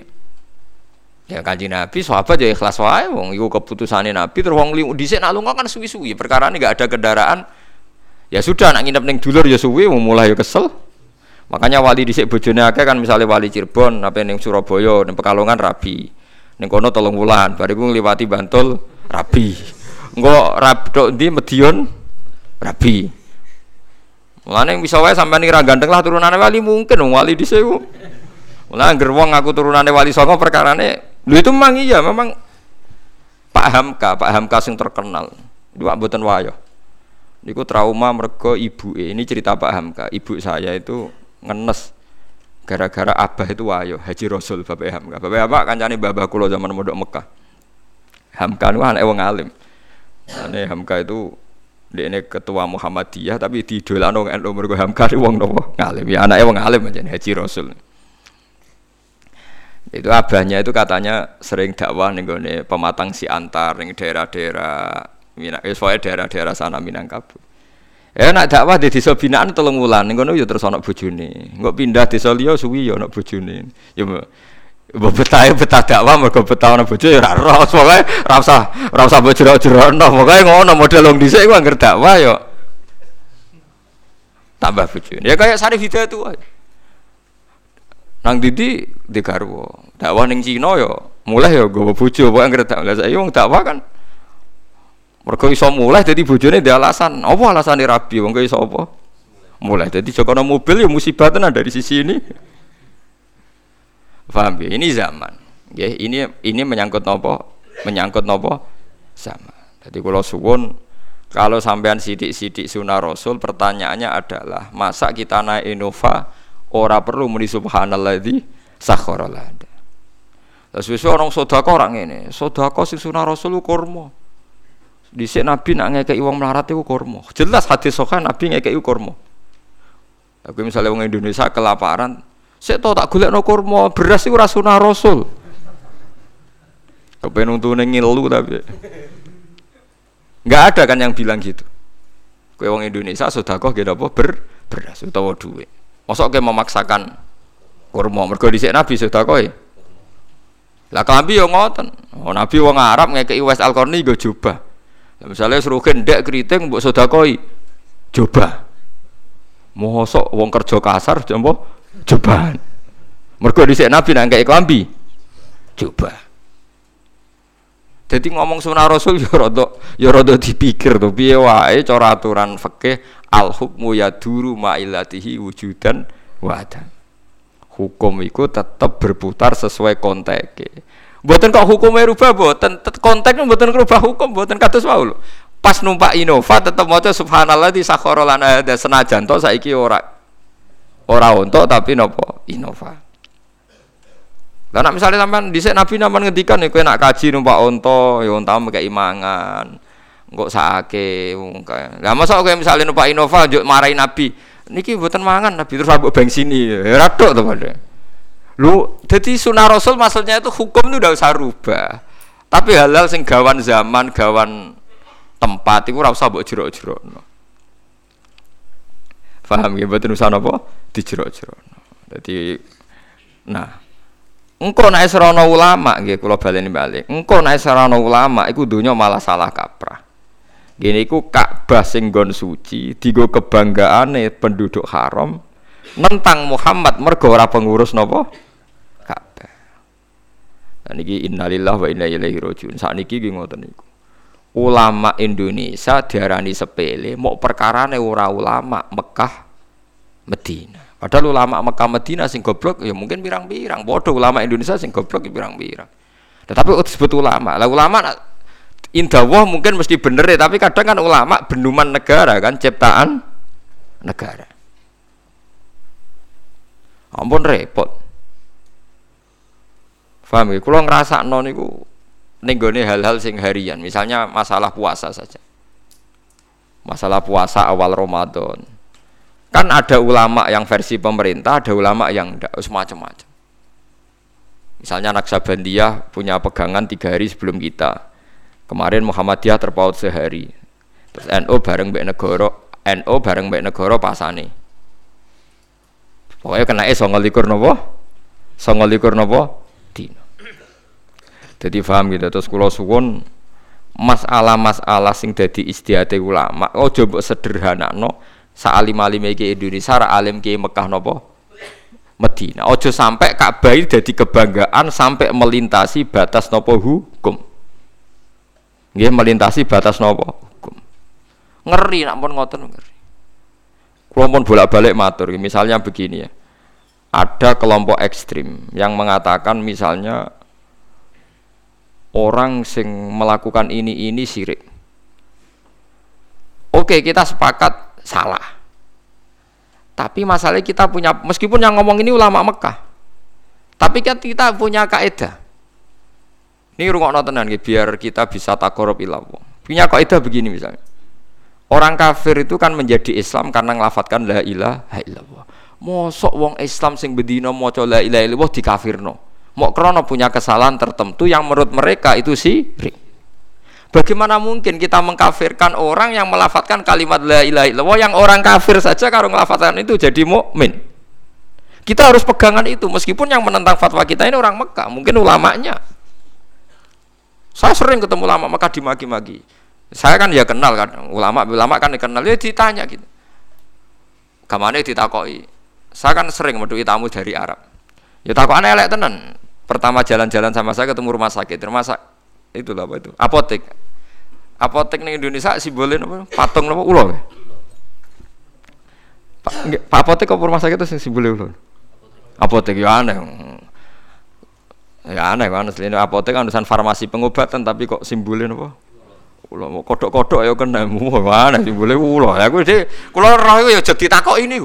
Ya kanji Nabi sahabat ya ikhlas wae wong iku keputusane Nabi terus wong dhisik nak lunga kan suwi-suwi perkara ini gak ada kendaraan. Ya sudah nak nginep ning dulur ya suwi mau mulai ya kesel. Makanya wali dhisik bojone akeh kan misalnya wali Cirebon apa ning Surabaya ning Pekalongan rabi. Ning kono tolong wulan bariku ngliwati Bantul rabi. Engko rab tok ndi? Medion rabi. Mulane bisa wae sampean ra ganteng lah turunane wali mungkin wali dhisik Mulane gerwong aku turunane wali songo perkarane Lu itu memang iya, memang Pak Hamka, Pak Hamka sing terkenal. Itu Pak Boten Wayo. Niku trauma mergo ibu ini cerita Pak Hamka. Ibu saya itu ngenes gara-gara abah itu wayo Haji Rasul Bapak Hamka. Bapak Hamka kancane babah kula zaman modok Mekah. Hamka itu anak wong alim. Ane Hamka itu ini ketua Muhammadiyah tapi di dolano NU mergo Hamka wong nopo ngalim. Ya anaknya wong alim aja Haji Rasul itu abahnya itu katanya sering dakwah nih gue pematang si antar nih daerah-daerah Minang, eh, soalnya daerah-daerah sana Minangkabau. Ya nak dakwah di desa binaan tolong ning kono ya terus ana bojone. Engko pindah desa liya suwi ya ana bojone. Ya mbok betah betah dakwah mergo betah ana bojo ya ora roh. Pokoke ora usah ora usah mbok jero-jerono. Ngono model wong dhisik ku anggere dakwah ya tambah bojone. Ya kayak Sarif Hidayat tuh. Nang Didi di garwo. Dakwah ning Cina ya mulai ya gue bojo pokoke anggere dakwah. Lah saiki wong dakwah kan mergo iso mulai dadi bojone dia alasan. Apa alasane rabi wong iso apa? Mulai dadi jokono mobil ya musibah tenan dari sisi ini. Paham ya? Ini zaman. Ya, ini ini menyangkut nopo? Menyangkut nopo? Zaman. Jadi kalau suwun kalau sampean sidik-sidik sunah Rasul pertanyaannya adalah masa kita naik Innova Ora perlu muni subhanalladzi sakhara lana. Lah suwe orang sedekah orang ini, sedekah sing sunah Rasul kurma. Dhisik Nabi nak ngekeki wong melarat iku kurma. Jelas hadis sahih Nabi ngekeki kurma. Aku misalnya wong Indonesia kelaparan, saya tahu tak golekno kurma, beras iku ora sunah Rasul. Kepen untune ngilu tapi. Enggak ada kan yang bilang gitu. Kowe wong Indonesia sedekah nggih apa ber beras utawa duit. Mosok kowe memaksakan kurma mergo dhisik Nabi sedekah Lah klambi yo ngoten. Oh, Nabi wong Arab ngekeki Wes Al-Qarni nggo jubah. Misalnya suruh ndek keriting mbok sedekoi. Coba. Mosok wong kerja kasar jombo coba. Mergo dhisik Nabi nang klambi. Coba. Jadi ngomong sunah Rasul ya rada ya rada dipikir to piye wae cara aturan fikih al hukmu yaduru ma'ilatihi wujudan. Hukum itu tetap berputar sesuai konteknya. Buatan kok hukumnya rubah buatan konteksnya buatan rubah hukum buatan kados mau Pas numpak Innova tetap maca subhanallah di sakhara lana ada senajan to saiki ora ora untuk tapi nopo Innova. Lah nek misale sampean dhisik Nabi naman ngendikan nek kowe nak kaji numpak onto ya onta kayak imangan. Engko sakake kae. Lah masa kowe misale numpak Innova njuk marahi Nabi. Niki mboten mangan Nabi terus ambek bensini. Ya radok to padha. Lu jadi sunnah Rasul maksudnya itu hukum itu udah usah rubah. Tapi halal sing gawan zaman, gawan tempat itu ora usah mbok jero-jerokno. Paham ya betul usah apa? Dijerok-jerokno. Jadi nah Engkau naik serono ulama, gitu kalau balik balik. Engkau naik serono ulama, iku dunia malah salah kaprah. Gini iku Ka'bah sing gon suci, digo kebanggaane penduduk haram, nentang Muhammad mergo ora pengurus nopo niki innalillah wa inna ilaihi rajiun. Sakniki nggih ngoten niku. Ulama Indonesia diarani sepele, mau perkarane ora ulama Mekah Medina. Padahal ulama Mekah Medina sing goblok ya mungkin pirang-pirang. Bodoh ulama Indonesia sing goblok ya pirang-pirang. Tetapi disebut ulama. Lah ulama indah mungkin mesti bener ya, tapi kadang kan ulama benduman negara kan ciptaan negara. Ampun repot. Paham ya? Kalau ngerasa niku nenggone hal-hal sing harian, misalnya masalah puasa saja. Masalah puasa awal Ramadan. Kan ada ulama yang versi pemerintah, ada ulama yang tidak semacam-macam. Misalnya Naksabandiyah punya pegangan tiga hari sebelum kita. Kemarin Muhammadiyah terpaut sehari. Terus NO bareng Mbak Negoro, NO bareng Mbak Negoro pasane. Pokoknya kena es songo likur nopo, songo likur nopo, dino. Jadi paham gitu terus kula suwun masalah-masalah sing dadi istihate ulama ojo mbok sederhanakno saalim-alim iki Indonesia ra alim ki Mekah napa Medina. Ojo sampai Ka'bah ini jadi kebanggaan sampai melintasi batas nopo hukum. Nggih melintasi batas nopo hukum. Ngeri nak pun ngoten ngeri. Kulo pun bolak-balik matur, misalnya begini ya. Ada kelompok ekstrim yang mengatakan misalnya orang sing melakukan ini ini sirik. Oke, kita sepakat salah. Tapi masalahnya kita punya meskipun yang ngomong ini ulama Mekah. Tapi kan kita punya kaidah. Ini rungokno tenan biar kita bisa takorup ilallah. Punya kaidah begini misalnya. Orang kafir itu kan menjadi Islam karena ngelafatkan la ilaha illallah. Mosok wong Islam sing bedino maca la ilaha illallah dikafirno mau krono punya kesalahan tertentu yang menurut mereka itu syirik. Bagaimana mungkin kita mengkafirkan orang yang melafatkan kalimat la ilaha illallah yang orang kafir saja kalau melafatkan itu jadi mukmin. Kita harus pegangan itu meskipun yang menentang fatwa kita ini orang Mekah, mungkin ulamanya. Saya sering ketemu ulama Mekah dimaki-maki. Saya kan ya kenal kan, ulama ulama kan dikenal ya ditanya gitu. Kamane ditakoi. Saya kan sering medui tamu dari Arab. Ya takokane elek tenan. Pertama jalan-jalan sama saya ketemu rumah sakit, rumah sakit itu apa itu? Apotek. Apotek nih Indonesia simbolnya apa? Patung apa? Ulo. Pak, Pak apotek apa rumah sakit itu simbolnya ulo? Apotek ya aneh. Ya aneh kan asline apotek kan urusan farmasi pengobatan tapi kok simbolnya apa? Ulo kodok-kodok ya kena mana simbolnya ulo. Ya gue deh, kalau roh ya jadi takok ini.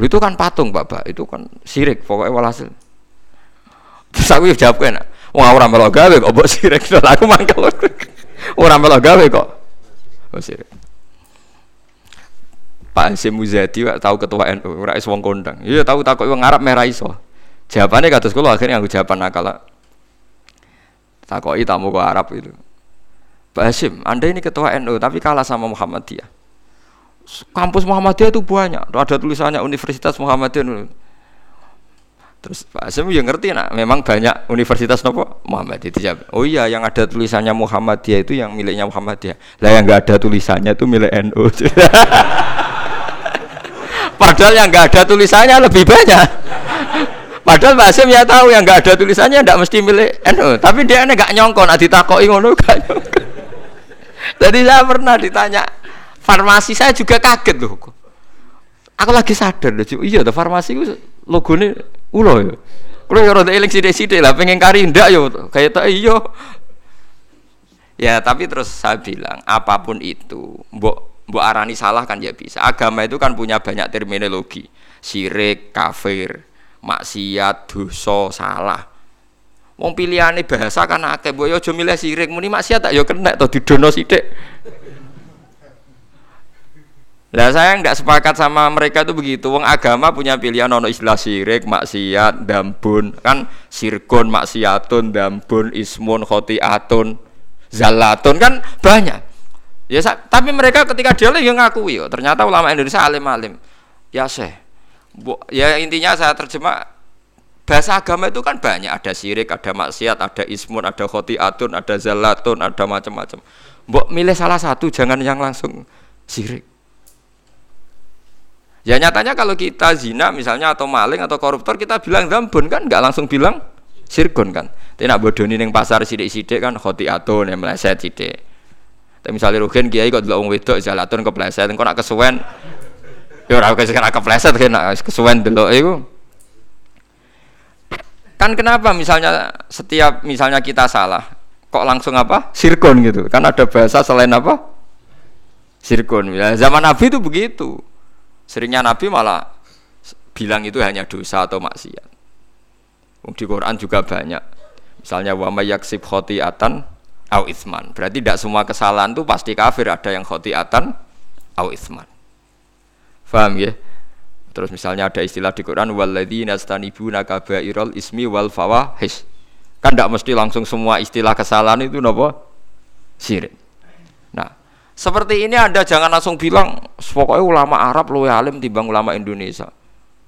Lu itu kan patung bapak, itu kan sirik pokoknya walhasil. Terus aku jawab kan, wong ora melok gawe kok mbok sirik, aku mangkel. Ora melok gawe kok. Oh sirik. Pak Hasim Muzadi tahu ketua NU, ora is wong kondang. Iya tahu takut wong Arab merah iso. Jawabannya kados kula akhirnya aku jawaban nakal. Takoki tamu ke Arab itu. Pak Hasim, Anda ini ketua NU tapi kalah sama Muhammadiyah. Kampus Muhammadiyah itu banyak, ada tulisannya Universitas Muhammadiyah. Terus Pak Hasim ya ngerti nak, memang banyak universitas nopo Muhammadiyah itu Oh iya, yang ada tulisannya Muhammadiyah itu yang miliknya Muhammadiyah. Lah yang nggak ada tulisannya itu milik NU. [LAUGHS] Padahal yang nggak ada tulisannya lebih banyak. Padahal Mbak Asim ya tahu yang nggak ada tulisannya tidak mesti milik NU, tapi dia ini nggak nyongkon, nanti takoi ngono [LAUGHS] gak nyongkon. Jadi saya pernah ditanya farmasi saya juga kaget loh. Aku lagi sadar loh, iya farmasi itu logonya ulo ya. Kalau yang rada eling sidik-sidik lah, pengen kari ndak yo, kayak tak iya. Ya tapi terus saya bilang apa pun itu, mbok Mbok arani salah kan ya bisa. Agama itu kan punya banyak terminologi. Sirik, kafir, maksiat, dosa, salah. Wong pilihane bahasa kan akeh, mbok yo aja milih sirik, muni maksiat tak yo kena to didono sithik. Lah saya nggak sepakat sama mereka itu begitu. Wong agama punya pilihan ono istilah sirik, maksiat, dambun, kan sirkun, maksiatun, dambun, ismun, khotiatun, zalatun kan banyak. Ya tapi mereka ketika dia yang ngakui yo, ternyata ulama Indonesia alim-alim. Ya seh. Ya intinya saya terjemah bahasa agama itu kan banyak, ada syirik, ada maksiat, ada ismun, ada khotiatun, ada zalatun, ada macam-macam. Mbok milih salah satu jangan yang langsung syirik. Ya nyatanya kalau kita zina misalnya atau maling atau koruptor kita bilang zambun kan nggak langsung bilang sirkun kan. Tidak bodoni neng pasar sidik-sidik kan khotiatun yang meleset sidik. Tapi misalnya Rugen kiai kok delok wedok jalatun kepleset, engko nak kesuwen ya ora kena kepleset kan kesuwen delok iku. Kan kenapa misalnya setiap misalnya kita salah, kok langsung apa? Sirkon gitu. Kan ada bahasa selain apa? Sirkon. Ya, zaman Nabi itu begitu. Seringnya Nabi malah bilang itu hanya dosa atau maksiat. Di Quran juga banyak. Misalnya wa yaksib khotiatan au isman. Berarti tidak semua kesalahan itu pasti kafir, ada yang khotiatan au isman. Faham ya? Terus misalnya ada istilah di Quran walladzina yastanibuna kaba'irul ismi wal fawahish. Kan tidak mesti langsung semua istilah kesalahan itu nopo sirik. Seperti ini Anda jangan langsung bilang pokoknya ulama Arab luwe alim timbang ulama Indonesia.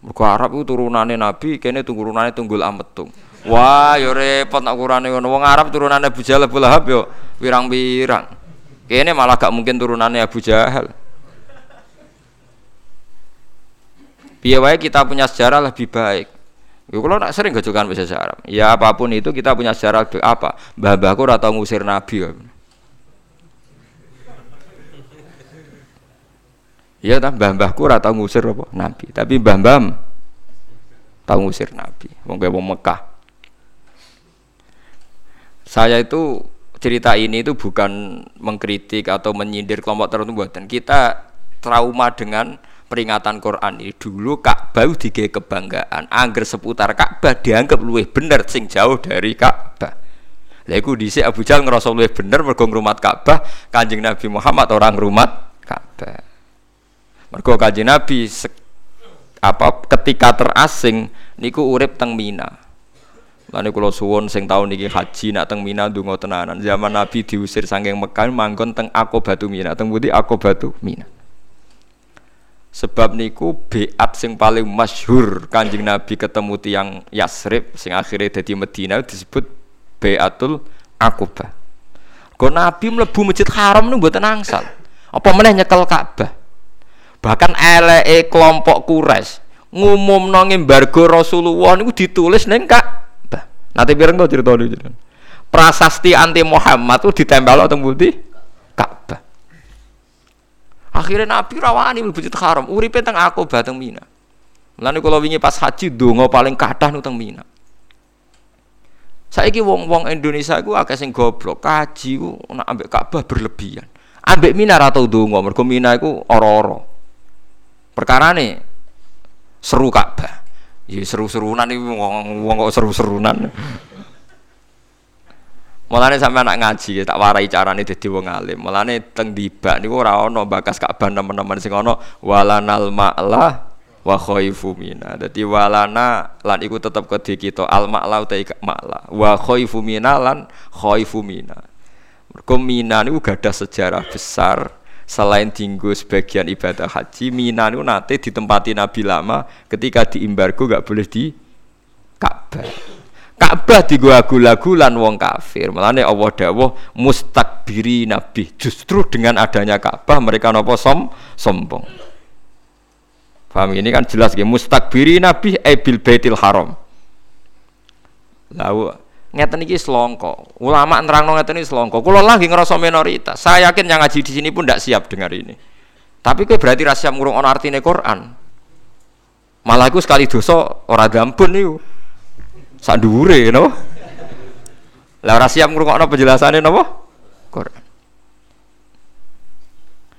Mergo Arab itu turunannya Nabi, kene turunannya tunggul ametung. Wah, yo repot nak ukurane ngono. Wong Arab turunane Abu Jahal Abu Lahab yo wirang-wirang. Kene malah gak mungkin turunannya Abu Jahal. Biar wae kita punya sejarah lebih baik. Ya kalau nak sering gajukan bahasa Arab. Ya apa pun itu kita punya sejarah apa? Mbah-mbahku ora tau ngusir nabi. Ya. Ya ta mbah-mbahku ora tau ngusir apa? Nabi. Tapi mbah-mbah tau ngusir nabi. Wong wong Mekah. Saya itu cerita ini itu bukan mengkritik atau menyindir kelompok tertentu dan kita trauma dengan peringatan Quran ini dulu Ka'bah digawe kebanggaan angger seputar Ka'bah dianggap luwih bener sing jauh dari Ka'bah lha iku dhisik Abu Jahal ngerasa luwih bener mergo ngrumat Ka'bah Kanjeng Nabi Muhammad orang ngrumat Ka'bah mergo Kanjeng Nabi apa ketika terasing niku urip teng Mina Lani kulo suwon sing tahun niki haji nak teng Mina dungo tenanan. Zaman Nabi diusir saking Mekah manggon teng batu Mina, teng budi batu Mina. Sebab niku beat sing paling masyhur Kanjeng Nabi ketemu tiang Yasrib sing akhirnya jadi Medina disebut Beatul Aqobah. Kau Nabi mlebu Masjid Haram niku mboten angsal. Apa meneh nyekel Ka'bah. Bahkan elee kelompok Quraisy ngumumno embargo Rasulullah niku ditulis ning Ka'bah Nanti pireng to cerita dulu. Prasasti anti Muhammad tuh ditempel teng budi Ka'bah. Akhirnya Nabi rawani mlebu haram, uripe teng aku teng Mina. Lan kalau wingi pas haji donga paling kathah nu teng Mina. Saiki wong-wong Indonesia iku akeh sing goblok, kaji ku nak ambek Ka'bah berlebihan. Ambek Mina ra tau donga, mergo Mina iku ora-ora. Perkarane seru Ka'bah. Ya seru-serunan iki wong kok seru-serunan. Mulane sampe anak ngaji tak warai carane dadi wong alim. Mulane teng dibak niku ora ana bakas Ka'bah teman-teman sing ana walanal ma'la wa khaifu mina. Dadi walana lan iku tetep kedhe kita al ma'la uta ma'la wa khaifu mina lan khaifu mina. Mergo mina niku gadah sejarah besar selain tinggu sebagian ibadah haji Mina niku nate ditempati Nabi lama ketika diimbargo gak boleh di Ka'bah. Ka'bah digua-gula-gulan wong kafir. Mulane Allah dawuh mustakbiri nabi. Justru dengan adanya Ka'bah mereka nopo som sombong. Paham ini kan jelas ya mustakbiri nabi ebil baitil haram. Lalu ngeten iki selongko. Ulama nerangno ngeten iki selongko. Kula lagi ngerasa minoritas. Saya yakin yang ngaji di sini pun tidak siap dengar ini. Tapi kue berarti rahasia ngurung on artine Quran. Malah aku sekali dosa ora gampun niku sak dhuwure no. Lah ora siap ngrungokno penjelasane napa? Quran.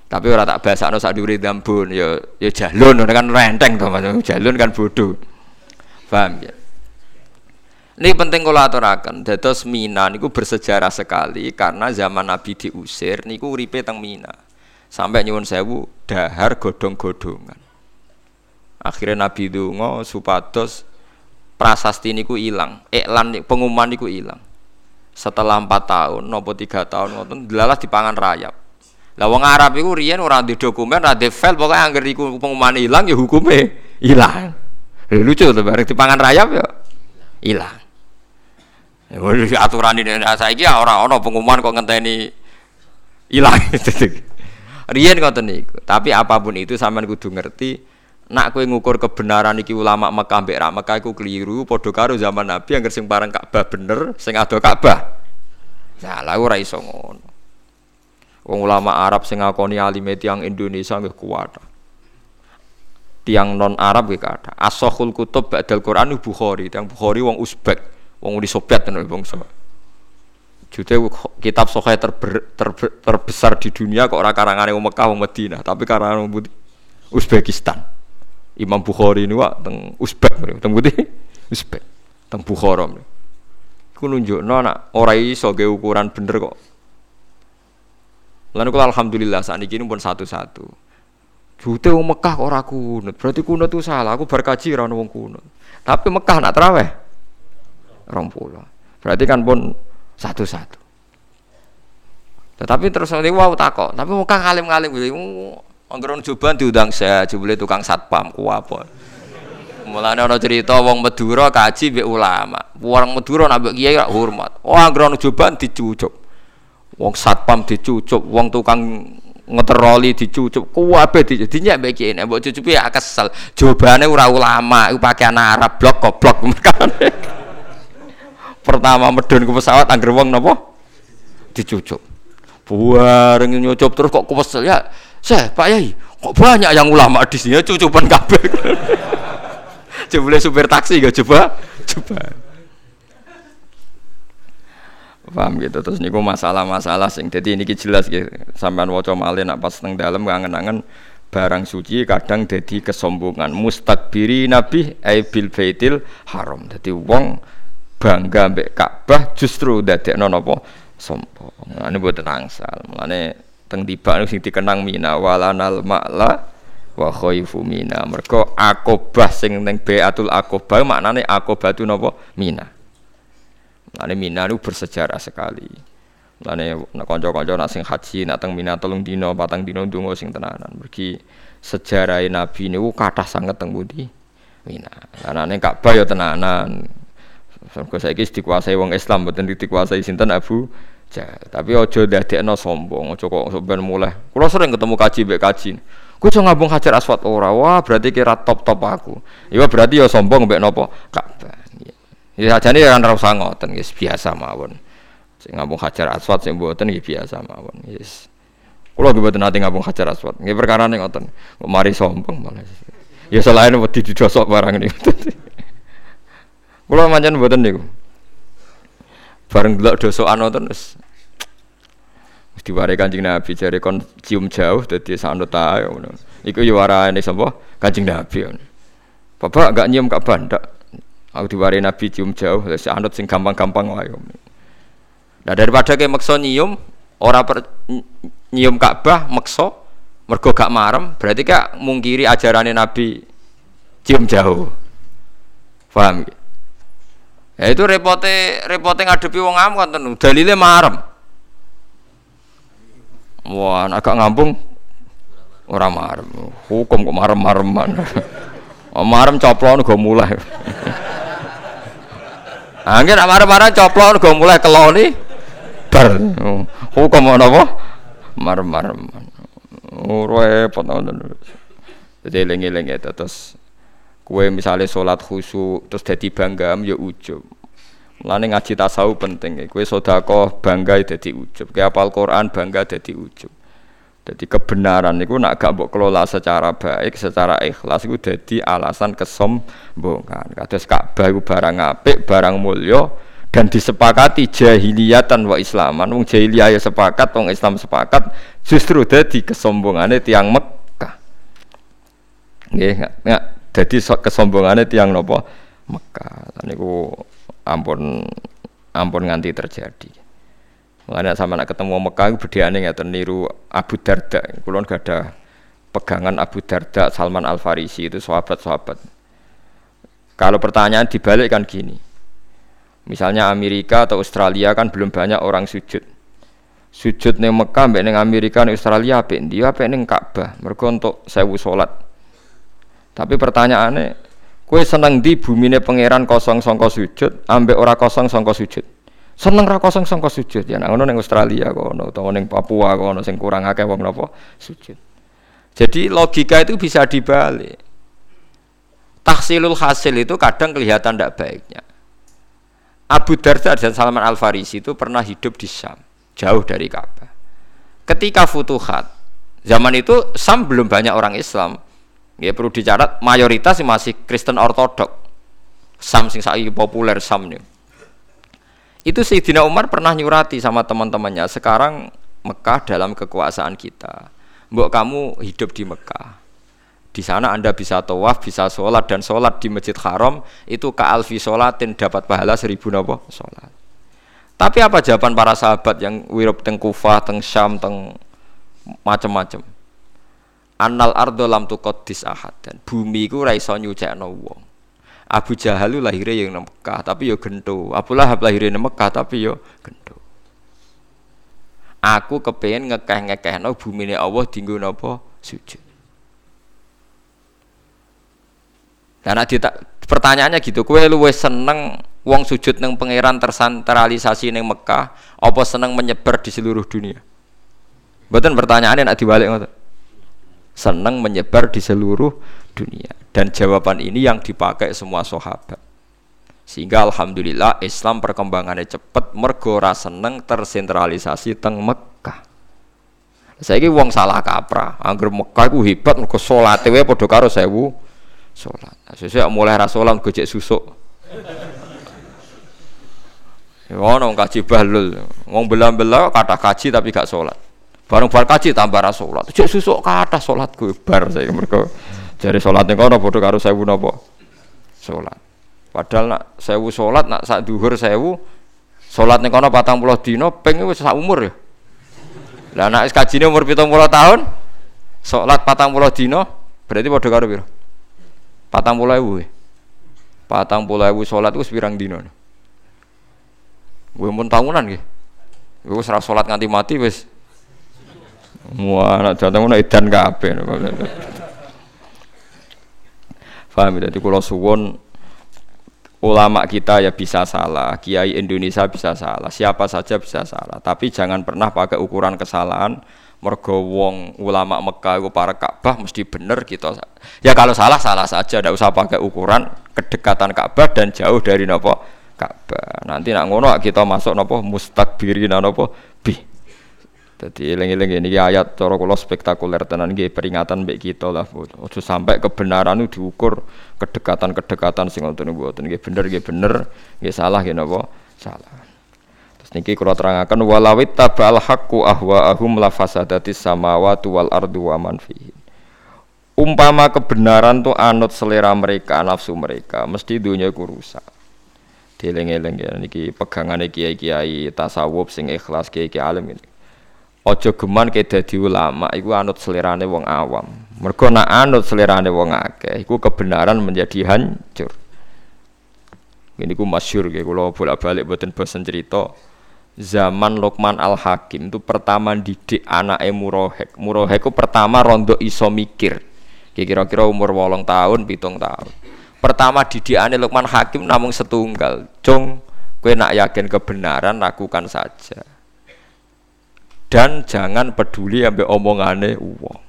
Tapi ora tak basakno sak dhuwure dambun ya ya jalun kan renteng to. Jalun kan bodoh. Paham ya? Ini penting kalau aturakan. Dados Mina niku bersejarah sekali karena zaman Nabi diusir niku uripe teng Mina. Sampai nyuwun sewu dahar godong-godongan. Akhirnya Nabi dungo supados prasasti niku hilang, iklan pengumuman niku hilang. Setelah empat tahun, nopo tiga tahun, ngoten dilalah dipangan rayap. Lah wong Arab iku riyen ora di dokumen, ora di file, pokoke anggere iku pengumuman hilang ya hukume hilang. Lucu tuh bareng dipangan rayap ya hilang. Ya aturan ini saiki ya ora ana pengumuman kok ngenteni hilang. [LAUGHS] Riyen ngoten niku. Tapi apa pun itu sampean kudu ngerti nak kue ngukur kebenaran iki ulama Mekah mbek ra Mekah iku keliru padha karo zaman Nabi yang sing parang Ka'bah bener sing ado Ka'bah. Lah ora iso ngono. Wong ulama Arab sing ngakoni alime tiyang Indonesia nggih kuat. Tiang non Arab nggih kata asahul kutub ba'dal Quran Bukhari. Tiang Bukhari wong Uzbek wong di Soviet tenan bangsa Jute kitab sokai terber, terber, terbesar di dunia kok ora karangane wong Mekah wong Madinah tapi karangan wong Uzbekistan Imam Bukhari ini wak teng Uzbek mriki, teng putih [LAUGHS] Uzbek, teng Bukhara mriki. Ku nunjukno nak ora iso ge ukuran bener kok. Lan kula alhamdulillah saat ini pun satu-satu. Jute wong Mekah kok ora kunut, berarti kunut itu salah. Aku berkaji ra wong kunut. Tapi Mekah nak traweh 20. Berarti kan pun satu-satu. Tetapi terus nanti wow takok, tapi Mekah ngalim-ngalim Anggeron juban diundang saya, jebule tukang satpam ku apa. Mulane ana cerita wong Madura kaji mbek ulama. Wong Madura nak kiai hormat. Oh anggeron juban dicucuk. Wong satpam dicucuk, wong tukang ngeteroli dicucuk kuwabe dinyek mbek kiai nek mbok ya kesel. Jawabane ora ulama, iku pakaian Arab blok goblok. [LAUGHS] Pertama medun ke pesawat angger wong napa? Dicucuk. Buareng nyucup terus kok kesel ya saya Pak Yai, kok banyak yang ulama di sini cucupan kabel. [LAUGHS] coba supir taksi gak coba, coba. Paham gitu terus niku masalah-masalah sing jadi ini jelas gitu sampean waca malih nak pas teng dalem kangen-kangen barang suci kadang jadi kesombongan mustakbiri nabi ai bil baitil haram jadi wong bangga mbek Ka'bah justru dadekno napa? Sombong. Nah, ini buat angsal. Mulane teng tiba sing dikenang mina walanal ma'la wa khaifu mina. Mergo akobah sing ning beatul akobah maknane akobah tu napa? Mina. Lane mina itu bersejarah sekali. Lane nek kanca-kanca nak sing haji nak teng mina telung dino patang dino ndonga sing tenanan. Mergi sejarah Nabi niku kathah sanget teng pundi? Mina. Lanane Ka'bah ya tenanan Sampai saya dikuasai wong Islam, bukan dikuasai sinten Abu Jahal. Tapi ojo no sombong, ojo kok sampean mulai. Kulo sering ketemu kaji mbek kaji. Ku iso ngabung Hajar Aswad ora. Wah, berarti kira top-top aku. Ya berarti ya sombong mbek nopo? Ka'bah. Ya sajane ya ora usah ngoten, guys, biasa mawon. Sing ngabung Hajar Aswad sing mboten nggih biasa mawon. Yes. Kulo mboten nate ngabung Hajar Aswad. Nggih perkara ning ngoten. Mari sombong malah. Ya selain wedi didosok barang niku. Kulo manjen mboten niku. Bareng delok dosokan ngoten wis diwarai kancing Nabi jari kon cium jauh jadi sanut tahu. Iku yo warane sapa? Kancing Nabi. Bapak gak nyium kak bandak. Aku diwarai Nabi cium jauh, si anut sing gampang-gampang wae. Nah daripada kayak maksa nyium, ora per, nyium Ka'bah maksa mergo gak marem, berarti kak mungkiri ajarannya Nabi cium jauh. Paham ya? Ya itu repote repote ngadepi wong am kan dalile marem. Wah, agak ngambung ora marem. Hukum kok marem-mareman. [LAUGHS] Oh, marem coplon go mulai. [LAUGHS] Angin marem-marem coplon go mulai keloni bar. Hukum ana apa? Marem-mareman. Oh, repot ngoten. Jadi eling-eling ya terus kue misalnya sholat khusyuk terus jadi bangga ya ujub Mulane ngaji tasawuf penting. Kue sodako bangga jadi ujub. Kayak apal Quran bangga jadi ujub. Jadi kebenaran itu nak gak mbok kelola secara baik, secara ikhlas itu jadi alasan kesombongan. Kados Ka'bah itu barang apik, barang mulya dan disepakati jahiliyatan wa islaman. Wong jahiliyah ya sepakat, wong Islam sepakat, justru jadi kesombongannya tiang Mekah. Nggih, jadi kesombongannya tiang nopo Mekah. Niku ampun ampun nganti terjadi. Mengenai sama nak ketemu Mekah itu berdiane nggak niru Abu Darda. Kulon gak ada pegangan Abu Darda, Salman Al Farisi itu sahabat-sahabat. Kalau pertanyaan dibalik kan gini. Misalnya Amerika atau Australia kan belum banyak orang sujud. Sujud neng Mekah, neng Amerika, neng Australia, apa dia apa neng Ka'bah. Mereka untuk sewu sholat. Tapi pertanyaannya, Kue seneng di bumi ini pangeran kosong songko sujud, ambek ora kosong songko sujud. Seneng ra kosong songko sujud ya. Nah, neng Australia kono, atau neng Papua kono, sing kurang akeh wong napa sujud. Jadi logika itu bisa dibalik. Tahsilul hasil itu kadang kelihatan tidak baiknya. Abu Darda dan Salman Al Farisi itu pernah hidup di Syam, jauh dari Ka'bah. Ketika futuhat, zaman itu Syam belum banyak orang Islam, Ya perlu dicatat mayoritas masih Kristen Ortodok. Sam sing saiki populer Sam nih. Itu Sayyidina Umar pernah nyurati sama teman-temannya. Sekarang Mekah dalam kekuasaan kita. Mbok kamu hidup di Mekah. Di sana Anda bisa tawaf, bisa sholat dan sholat di Masjid Haram itu ke alfi sholatin dapat pahala seribu nopo sholat. Tapi apa jawaban para sahabat yang wirub teng Kufah, teng Syam, teng macam-macam? Annal ardo lam tuqaddis ahad dan bumi ku ra iso nyucekno wong. Abu Jahal lahirnya yang Mekah tapi yo gento. Abu Lahab lahirnya yang Mekah tapi yo gento. Aku kepengen ngekeh-ngekehno bumi ini Allah dinggo napa sujud. Dan ada pertanyaannya gitu, kue luwe seneng wong sujud neng pangeran tersentralisasi neng Mekah, apa seneng menyebar di seluruh dunia? Betul pertanyaannya nak dibalik ngoten senang menyebar di seluruh dunia. Dan jawaban ini yang dipakai semua sahabat. Sehingga alhamdulillah Islam perkembangannya cepat mergora seneng tersentralisasi teng Mekah. Saya ini uang salah kaprah. Angger Mekah itu hebat mergo sholat wae padha karo sewu sholat sesuai mulai rasulan gojek susuk. Ngono kaji bahlul. Ngomong belah-belah kata kaji tapi gak sholat Bareng bar kaji tambah ra salat. Cek susuk kathah salatku bar saya mergo jare salate kono padha karo sewu napa? Salat. Padahal nak sewu salat nak sak dhuwur sewu salat ning kono 40 dina ping wis sak umur ya. Lah nek kajine umur 70 tahun salat 40 dina berarti padha karo piro? 40.000. 40.000 salat wis pirang dina? Gue mun tahunan nggih. Gue wis salat nganti mati wis Wah, anak jateng ngono edan kabeh. Paham ya? Jadi kalau suwon ulama kita ya bisa salah, kiai Indonesia bisa salah, siapa saja bisa salah. Tapi jangan pernah pakai ukuran kesalahan. Mergo wong ulama Mekah itu para Ka'bah mesti bener gitu. Ya kalau salah salah saja, tidak usah pakai ukuran kedekatan Ka'bah dan jauh dari nopo Ka'bah. Nanti nak ngono kita masuk nopo mustakbirin nopo jadi eling-eling ini ayat cara kula spektakuler tenan nggih peringatan mbek kita lah. Ojo sampai kebenaran itu diukur kedekatan-kedekatan sing wonten mboten nggih bener nggih bener, nggih salah nggih napa? Salah. Terus niki kula terangaken walawit tabal haqqu ahwaahum la fasadatis samawati wal ardu wa man fihi. Umpama kebenaran tuh anut selera mereka, nafsu mereka, mesti dunia ku rusak. Dieling-eling ya niki pegangane kiai-kiai tasawuf sing ikhlas kiai-kiai alim ini. Ojo geman ke dadi ulama iku anut selerane wong awam. Mergo nak anut selerane wong akeh iku kebenaran menjadi hancur. Ini ku masyur ya, kalau bolak-balik buatin bosan cerita. Zaman Lokman Al Hakim itu pertama didik anak Murohek. Murohek itu pertama rondo iso mikir. Kira-kira umur wolong tahun, pitung tahun. Pertama didik anak Lokman Hakim namun setunggal. Cung, kue nak yakin kebenaran lakukan saja. Dan jangan peduli ambil omongane uang.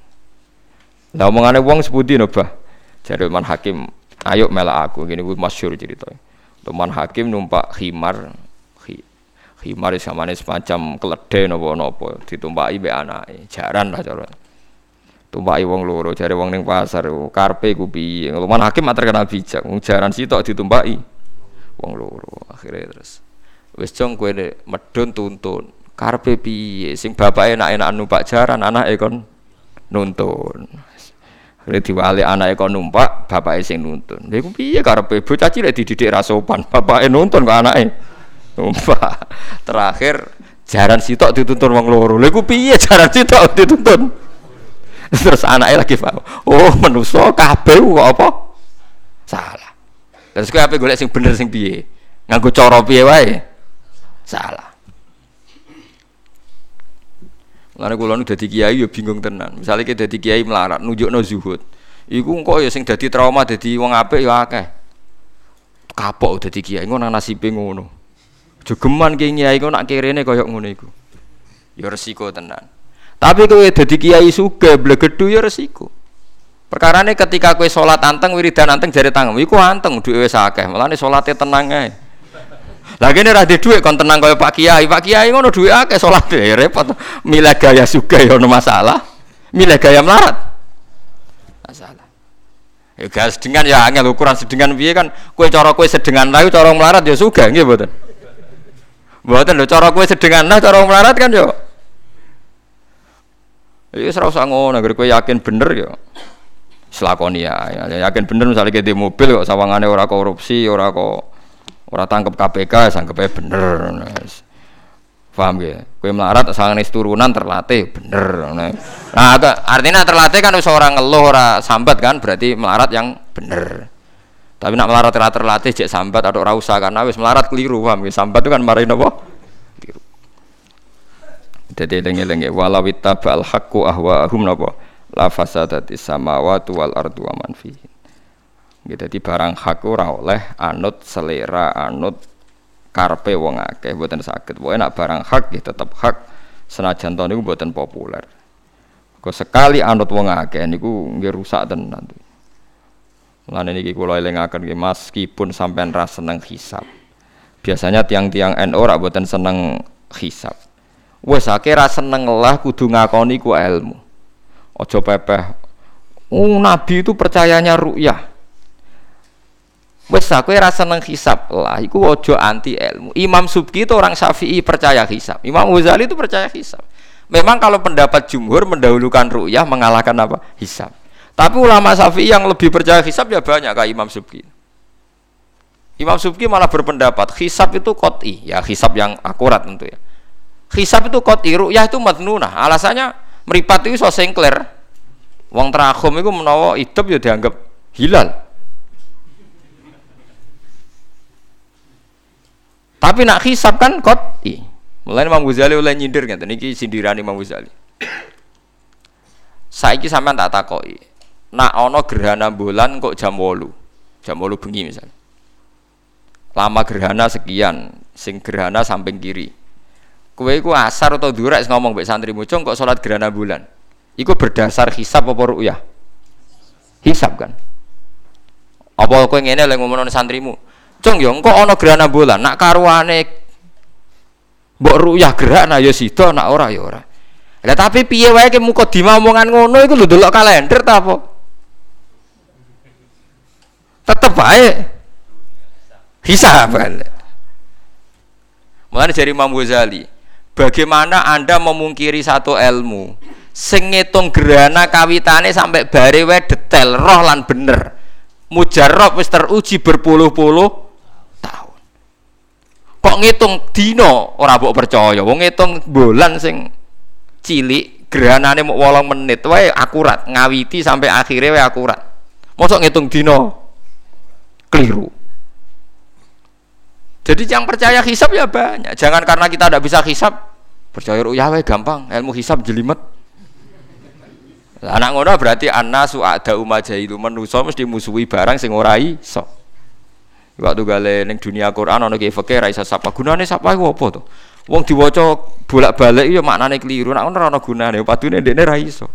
Nah omongane uang sebutin apa? Jadi Lokman Hakim, ayo melak aku. Gini gue masyur ceritanya. Teman hakim numpak khimar khimar samane semacam keledai nopo-nopo ditumpaki be anake. Jaran lah cara. Tumpaki wong loro jare wong ning pasar. Karpe ku piye? Hakim terkenal bijak. Wong jaran sitok ditumpaki wong loro. Akhirnya terus. Wis jong kowe medun tuntun karpe piye sing bapake enak-enak numpak jaran anake kon nuntun Lha diwali anake kon numpak, bapake sing nuntun. Lha iku piye karepe bocah cilik dididik ra sopan, bapake nuntun kok anake numpak. Terakhir jaran sitok dituntun wong loro. Lha iku piye jaran sitok dituntun? Terus anake lagi paham. Oh, manusa kabeh kok apa? Salah. Terus kowe ape golek sing bener sing piye? Nganggo cara piye wae? Salah. Lalu kalau nu jadi kiai ya bingung tenan. Misalnya kita jadi kiai melarat, nunjuk no zuhud. Iku kok ya sing jadi trauma jadi wong apik ya akeh. Kapok jadi kiai ngono nasibe ngono. Jogeman kiai ngono nak kirene koyo ngono iku. Ya resiko tenan. Tapi kowe dadi kiai suge blegedu ya resiko. Perkarane ketika kowe salat anteng wiridan anteng jare tangan, iku anteng duwe wis akeh. Mulane salate tenang ae. Lah kene ra di dhuwit kon tenang kaya Pak Kiai. Pak Kiai ngono dhuwit akeh salate ya repot. Milih gaya suka ya ono masalah. Milih gaya melarat. Masalah. Ya gaya sedengan ya angel ukuran sedengan piye kan kowe cara kowe sedengan layu cara melarat ya suga nggih mboten. Mboten lho cara kowe sedengan lah cara melarat kan yo. Ya wis ora usah kowe yakin bener ya. Selakoni ya, ya, yakin bener misalnya kayak di mobil kok sawangane ora korupsi, ora kok Ora tangkep KPK sanggepnya bener. Paham ya? Kue melarat sangat turunan terlatih bener. Nah, artinya terlatih kan seorang ngeluh ora sambat kan berarti melarat yang bener. Tapi nak melarat terlatih terlatih cek sambat atau ora usah karena wis melarat keliru paham ya? Sambat itu kan marahin apa? Jadi lengi-lengi walau ittabal haqqu ahwa'ahum napa la fasadati samawati wal ardu wa. Gitu, di barang hak ora oleh anut selera anut karpe wong akeh mboten saged. Pokoke nak barang hak ya tetep hak senajan to niku mboten populer. Kok sekali anut wong akeh niku nggih rusak tenan. Mulane niki kula elingaken nggih meskipun sampean ra seneng hisab. Biasanya tiang-tiang NU ora mboten seneng hisab. Wes akeh ra seneng lah kudu ngakoni ku ilmu. Ojo pepeh. Oh, Nabi itu percayanya ru'yah. Wes aku ora seneng hisab lah, iku ojo anti ilmu. Imam Subki itu orang Syafi'i percaya hisab. Imam Ghazali itu percaya hisab. Memang kalau pendapat jumhur mendahulukan ru'yah mengalahkan apa? Hisab. Tapi ulama Syafi'i yang lebih percaya hisab ya banyak kayak Imam Subki. Imam Subki malah berpendapat hisab itu koti, ya hisab yang akurat tentu ya. Hisab itu koti, ru'yah itu madnunah. Alasannya meripat itu so sengkler. Wong itu menawa hidup ya dianggap hilal. Tapi nak hisap kan koti. Mulai Imam Ghazali oleh nyindir kan, niki sindiran Imam Ghazali. Saiki sampean tak takoki. Nak ono gerhana bulan kok jam 8. Jam 8 bengi misalnya. Lama gerhana sekian, sing gerhana samping kiri. Kowe iku asar atau durak ngomong mbek santrimu, "Cung kok salat gerhana bulan?" Iku berdasar hisap apa ru'yah? Hisap kan. Apa kowe ngene lek ngomong santrimu? Cung yo engko ana gerhana bulan, nak karuane mbok ruyah gerhana ya sida, nak ora ya ora. Lah tapi piye wae ke muka omongan ngono iku lho delok kalender ta apa? Tetep bae hisab. Mulane dari Imam Ghazali, bagaimana Anda memungkiri satu ilmu sing ngitung gerhana kawitane sampai bare wae detail roh lan bener. Mujarrab wis teruji berpuluh-puluh Kok ngitung dino ora mbok percaya. Wong ngitung bulan sing cilik gerhanane mau 8 menit wae akurat, ngawiti sampai akhirnya wae akurat. Mosok ngitung dino keliru. Jadi yang percaya hisap ya banyak. Jangan karena kita tidak bisa hisap, percaya ru'yah wae gampang, ilmu hisap jelimet. Anak ngono berarti anna su'ada itu manusa mesti musuhi barang sing ora iso. Waktu gale ning dunia Quran ana ki fikih ra iso sapa. Gunane sapa iku apa to? Wong diwaca bolak-balik ya maknane keliru. Nek ora ana gunane padune ndekne ra iso.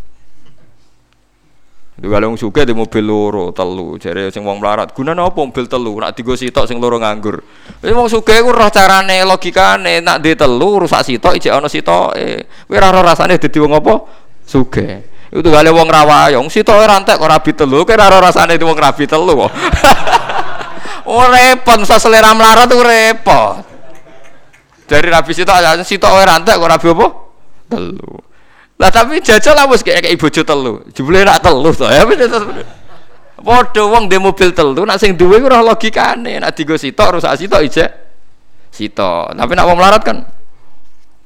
Kalau wong sugih di mobil loro, telu, jare sing wong melarat. Gunane apa mobil telu? Nak digo sitok sing loro nganggur. Wis wong sugih ku roh carane logikane, nak di telu rusak sitok ijek ana sitoke. Kowe ora ora rasane dadi wong apa? Sugih. Itu gale wong rawayong, sitoke rantek kok rabi telu, kowe ora rasane di wong rabi telu. [LAUGHS] oh repot, selera melarat tuh repot. Dari rabi sitok sitok rantek kok rabi apa? Telu. Lah tapi jajal lah wis kayak ibu bojo telu. Jebule nak telu to. Ya Padha wong dhe mobil telu nak sing duwe ora logikane. Nak digo sitok rusak sitok ijek sitok. Tapi nak wong melarat kan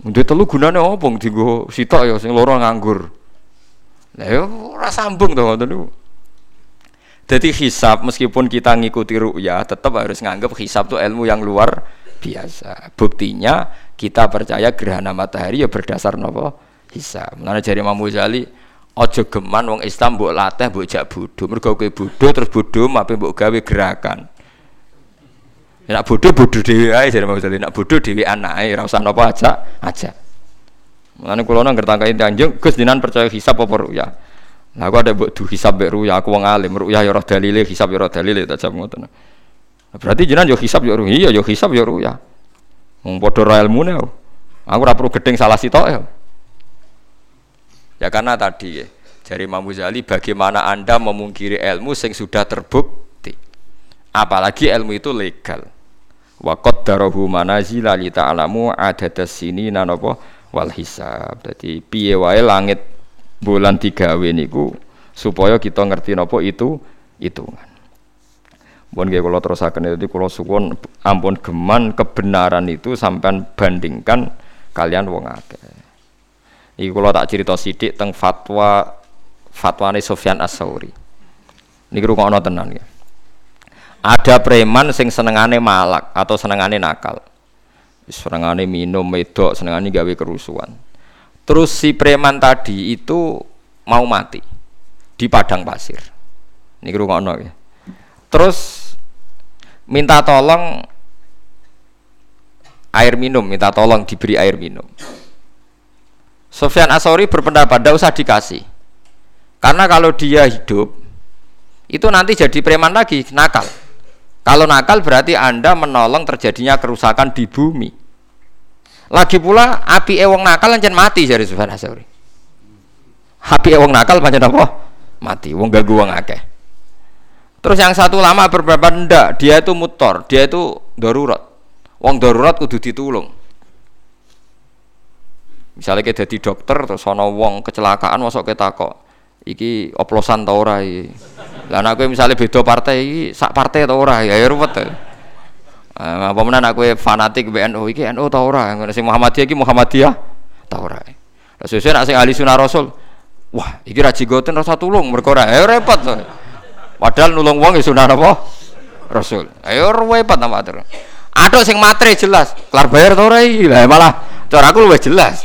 Ndek telu gunane opo digo sitok ya sing loro nganggur. Lah ya ora sambung to ngoten niku. Jadi hisab meskipun kita ngikuti ru'ya tetap harus nganggap hisab itu ilmu yang luar biasa. Buktinya kita percaya gerhana matahari ya berdasar nopo hisab. Mulane jari Imam Ghazali aja geman wong Islam mbok latih mbok jak bodho. Mergo kowe bodho terus bodho mape mbok gawe gerakan. Ya, nak bodho bodho dhewe ae jare Imam Ghazali. Nak bodho dhewe anake ora usah napa aja aja. Mulane kula nang ngertangkai Tanjung Gus dinan percaya hisab apa ruya. Lah aku ada du hisab mbek ruya aku wong alim. Ruya ya ora dalile, hisab ya ora dalile tak jam ngoten. Berarti jenengan yo hisab yo ruya, yo hisab yo ruya. Wong padha ra ilmune. Aku ora perlu gedeng salah sitok ya. Ya karena tadi ya, dari Imam bagaimana Anda memungkiri ilmu yang sudah terbukti. Apalagi ilmu itu legal. Wa qaddarahu manazila li ta'lamu sini nanopo wal hisab. Jadi piye wae langit bulan digawe niku supaya kita ngerti nopo itu hitungan. Pun nggih kula terusaken itu kula suwun ampun geman kebenaran itu sampai bandingkan kalian wong akeh. Iki kula tak cerita sithik teng fatwa fatwane Sofyan As-Sauri. Niki rungokno tenan ya. Ada preman sing senengane malak atau senengane nakal. Senengane minum medok, senengane gawe kerusuhan. Terus si preman tadi itu mau mati di padang pasir. Niki rungokno ya. Terus minta tolong air minum, minta tolong diberi air minum. Sofyan Asori berpendapat tidak usah dikasih. Karena kalau dia hidup itu nanti jadi preman lagi, nakal. Kalau nakal berarti Anda menolong terjadinya kerusakan di bumi. Lagi pula api ewong nakal lancen mati dari Sofyan Asori. Api ewong nakal pancen apa? Mati. Wong ganggu wong akeh. Terus yang satu lama berpendapat ndak, dia itu mutor, dia itu darurat. Wong darurat kudu ditulung. Misalnya kita jadi dokter terus sono wong kecelakaan masuk kita kok iki oplosan tau ora iki. Lah nek misalnya beda partai iki sak partai tau ora ya ya ruwet. Uh, apa menan aku fanatik BNU iki NU tau ora ngono sing Muhammadiyah iki Muhammadiyah tau ora. Lah sesuk nek sing ahli sunah rasul wah iki ra jigoten rasa tulung mergo ora ya repot. Padahal nulung wong ya sunah apa? Rasul. Ayo repot ta matur. Ada sing matre jelas, kelar bayar tau ora iki. Lah malah cara aku luwih jelas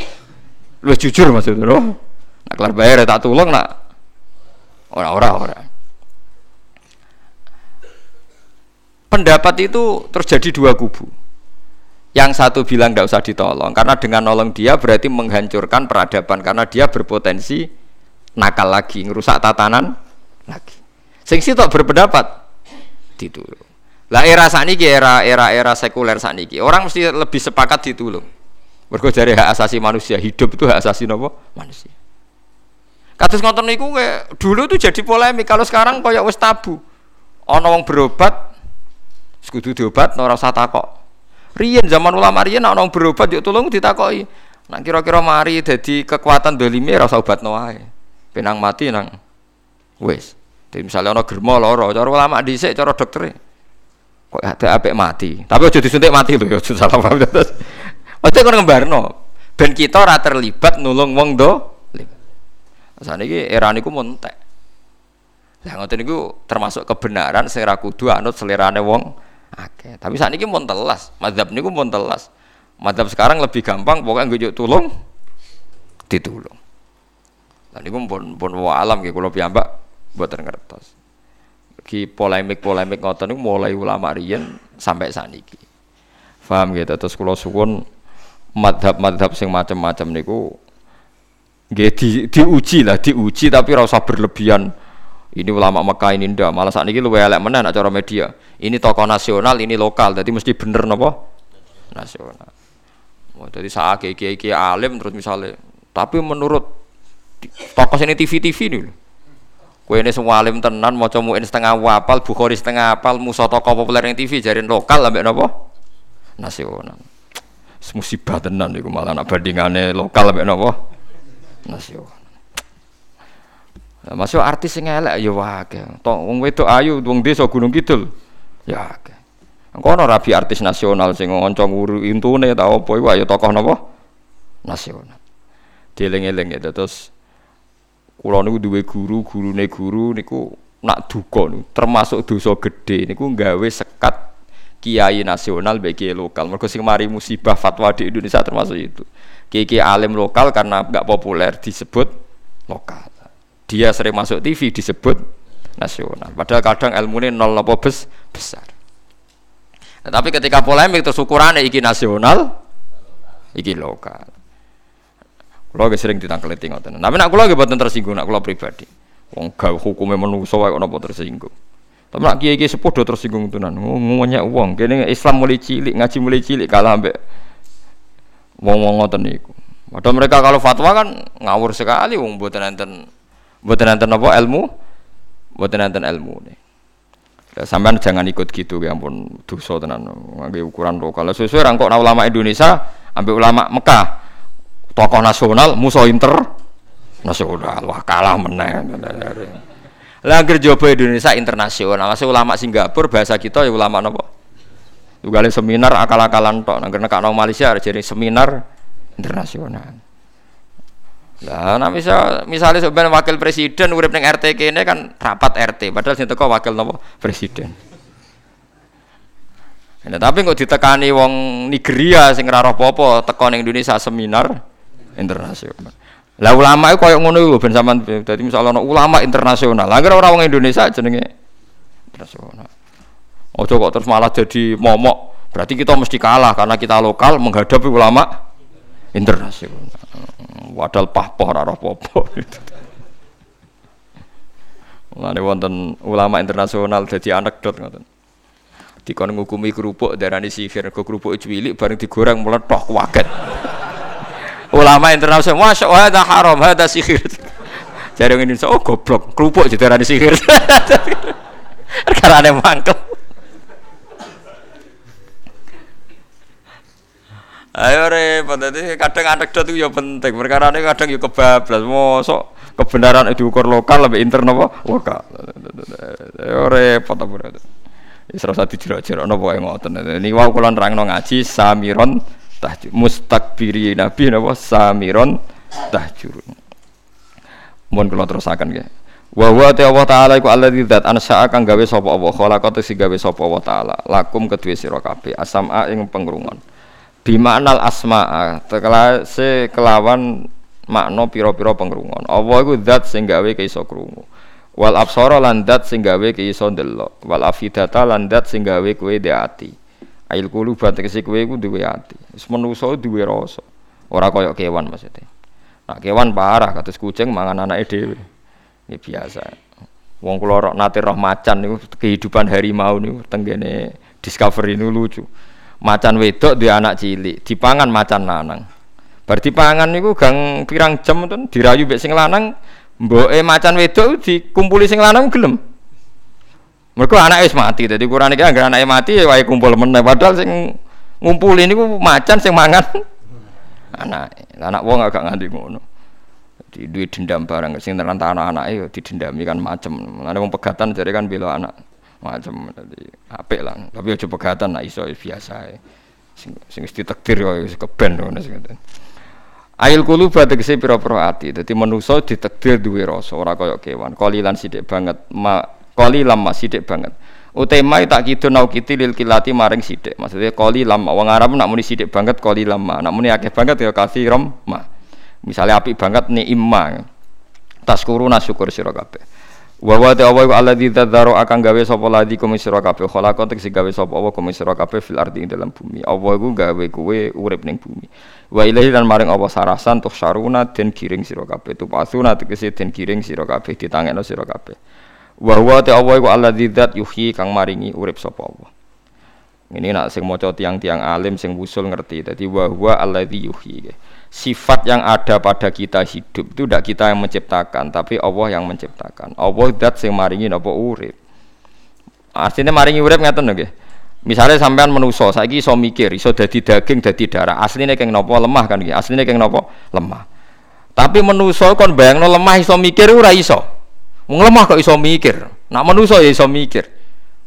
lu jujur maksudnya nak kelar bayar tak tulung nak orang-orang orang pendapat itu terjadi dua kubu. Yang satu bilang tidak usah ditolong karena dengan nolong dia berarti menghancurkan peradaban karena dia berpotensi nakal lagi ngerusak tatanan lagi. Sing tak berpendapat ditulung. Lah era saniki era era era sekuler saniki orang mesti lebih sepakat ditulung. Mergo dari hak asasi manusia, hidup itu hak asasi nopo? Manusia. Kados ngoten niku dulu itu jadi polemik, kalau sekarang koyo wis tabu. Ana wong berobat kudu diobat ora usah takok. Riyen zaman ulama riyen ana wong berobat yuk tolong ditakoki. Nak kira-kira mari dadi kekuatan dolime ora usah obatno wae. Penang mati nang wis. Jadi misalnya ana germo lara, cara ulama dhisik cara dokter. kok ada apik mati. Tapi aja disuntik mati lho, aja salah paham terus. [LAUGHS] Aja kon ngembarno. Ben kita ora terlibat nulung wong do. Saniki era niku montek. Lah ngoten niku termasuk kebenaran sing kudu anut selerane wong akeh. Tapi saat ini mau telas, madhab niku mau telas. Madhab sekarang lebih gampang, pokoknya gue tulung, ditulung. Dan ini pun pun alam gitu, kalau piyambak buat ngertos. Ki polemik-polemik ngoten niku mulai ulama riyen sampai saniki. Paham gitu, terus kalau suwun madhab-madhab sing macam-macam niku nggih di, diuji lah, diuji tapi rasa berlebihan ini ulama Mekah ini ndak. Malah saat ini lu elek mana nak cara media. Ini tokoh nasional ini lokal. Jadi mesti bener nopo nasional. Oh, jadi saat kiai kiai alim terus misalnya tapi menurut tokoh ini TV TV nih Kue ini semua alim tenan, mau comuin setengah wapal, bukhori setengah apal, musuh tokoh populer yang TV jarin lokal ambek nopo nasional. Musibah tenan itu malah nak bandingannya lokal ambek nopo nasional. Masuk artis sing elek ya wae. Tok wong wedok ayu wong desa Gunung Kidul. Ya akeh. Kono rabi artis nasional sing ngonco nguru intune ta apa iku ya tokoh napa? Nasional. Dieling-eling ya terus kula niku duwe guru, gurune guru niku nak duka niku termasuk dosa gede niku nggawe sekat kiai nasional bagi lokal. Mergo sing mari musibah fatwa di Indonesia termasuk itu. Kiai alim lokal karena nggak populer disebut lokal dia sering masuk TV disebut nasional. Padahal kadang ilmu ini nol apa bes, besar. Nah, tapi ketika polemik terus ukurannya iki nasional, iki lokal. Gak sering ditangkal itu ngoten. Tapi nak kalau gak tersinggung, nak kalau pribadi. Wong gak hukumnya manusia wae kok tersinggung. Tapi nak kiai kiai sepodo tersinggung tunan. Ngomongnya uang. Kini Islam mulai cilik, ngaji mulai cilik kalah ambek wong wong ngoten niku. Padahal mereka kalau fatwa kan ngawur sekali wong buat enten buat nanti apa ilmu? Buat nanti ilmu nih. Sampean jangan ikut gitu ya ampun dosa tenan. Ngangge ukuran lokal. Sesuai rangkok ulama Indonesia ambil ulama Mekah. Tokoh nasional musuh inter. Nasional wah kalah meneh. Lah jopo Indonesia internasional. Masih ulama Singapura bahasa kita ya ulama nopo juga seminar akal-akalan tok. Nang nek Malaysia jadi seminar internasional lah, nah misal misalnya sebenarnya wakil presiden urip ning RT kene kan rapat RT, padahal sing teko wakil nopo presiden. Nah, tapi kok ditekani wong Nigeria sing ora apa-apa teko ning Indonesia seminar internasional. Lah ulama itu koyo ngono iku ben sampean dadi misal ana ulama internasional. Lah ora wong Indonesia jenenge internasional. Ojo kok terus malah jadi momok. Berarti kita mesti kalah karena kita lokal menghadapi ulama internasional. Wadal pahpoh ora apa-apa. Mulane wonten ulama internasional dadi anekdot ngoten. Dikon ngukumi kerupuk darani sihir, kok kerupuk cilik bareng digoreng meletok waget. ulama internasional, masya Allah, ada haram, ada sihir. Jadi ini oh goblok, kerupuk jadi darani sihir. [LAUGHS] Karena ada mangkel. Ayo repot dadi kadang anekdot itu ya penting. Perkara ini kadang ya kebablas. Mosok kebenaran diukur lokal lebih intern apa? Lokal. Ayo repot apa berarti. Wis ora dijerak-jerak napa wae ngoten. Ini wau kula nerangno ngaji samiron tahjur mustakbiri nabi napa samiron tahjur. Mohon kula terusaken nggih. Wa huwa ta Allah taala iku alladzi dzat ansa kang gawe sapa Allah khalaqat sing gawe sapa Allah taala lakum kedue sira kabeh asama ing pengrungon bimaknal asma'a se kelawan makna pira-pira pengrungon Allah iku zat sing gawe iso krungu? Wal absara lan zat sing gawe iso ndelok. Wal afidata lan zat sing gawe kowe de ati. Ail kulubat tegese kowe iku duwe ati. Wis manusa duwe rasa. Ora kaya kewan maksudnya. Nah kewan parah kados kucing mangan anake dhewe. Ini biasa. Wong kula nate roh macan niku kehidupan harimau niku tenggene discovery niku lucu macan wedok di anak cilik dipangan macan lanang. Berarti pangan niku gang pirang jam tuh dirayu mbek sing lanang mboke macan wedok dikumpuli sing lanang gelem. Mereka anak wis mati jadi kurang iki anggere anake mati ya wae kumpul meneh. Padahal sing ngumpuli niku macan sing mangan [LAUGHS] anak anak wong agak nganti ngono. Di duit dendam barang sing anak-anak ya didendami kan macem ada wong pegatan jadi kan bela anak macam tadi apik lah tapi aja pegatan lah iso biasa sing sing mesti takdir wis keben ngono sing Ail kuluba tegese pira-pira ati. Dadi manusa ditakdir duwe rasa ora kaya kewan. Kolilan sithik banget, ma koli lama sithik banget. Utema tak kitu nau kiti lil kilati maring sithik. Maksudnya koli lama wong Arab nak muni sithik banget koli lama. Nak muni akeh banget ya kafiram ma. Misalnya api banget ni imma. Taskuruna syukur sira kabeh. Wa wa ta wa alladzi tadzaro akan gawe sapa ladi kum sira kabeh khalaqa tek sing gawe sapa wa kum sira kabeh fil ardi ing dalam bumi. Allah iku gawe kowe urip ning bumi. Wa ilahi lan maring apa sarasan tuh saruna den giring sira kabeh. Tu pasuna tegese den giring sira kabeh ditangekno sira kabeh. Wa wa ta iku alladzi dzat yuhyi kang maringi urip sapa Allah. Ini nak sing maca tiang-tiang alim sing wusul ngerti. Dadi wa huwa alladzi yuhyi sifat yang ada pada kita hidup itu tidak kita yang menciptakan tapi Allah yang menciptakan. Allah dat sing maringi napa urip. Artinya maringi urip ngaten nggih. Misalnya sampean menuso saiki iso mikir iso dadi daging dadi darah. Aslinya keng nopo lemah kan nggih. Aslinya keng nopo lemah. Tapi menuso kon bayangno lemah iso mikir ora iso. Wong lemah kok iso mikir? Nak menuso ya iso mikir.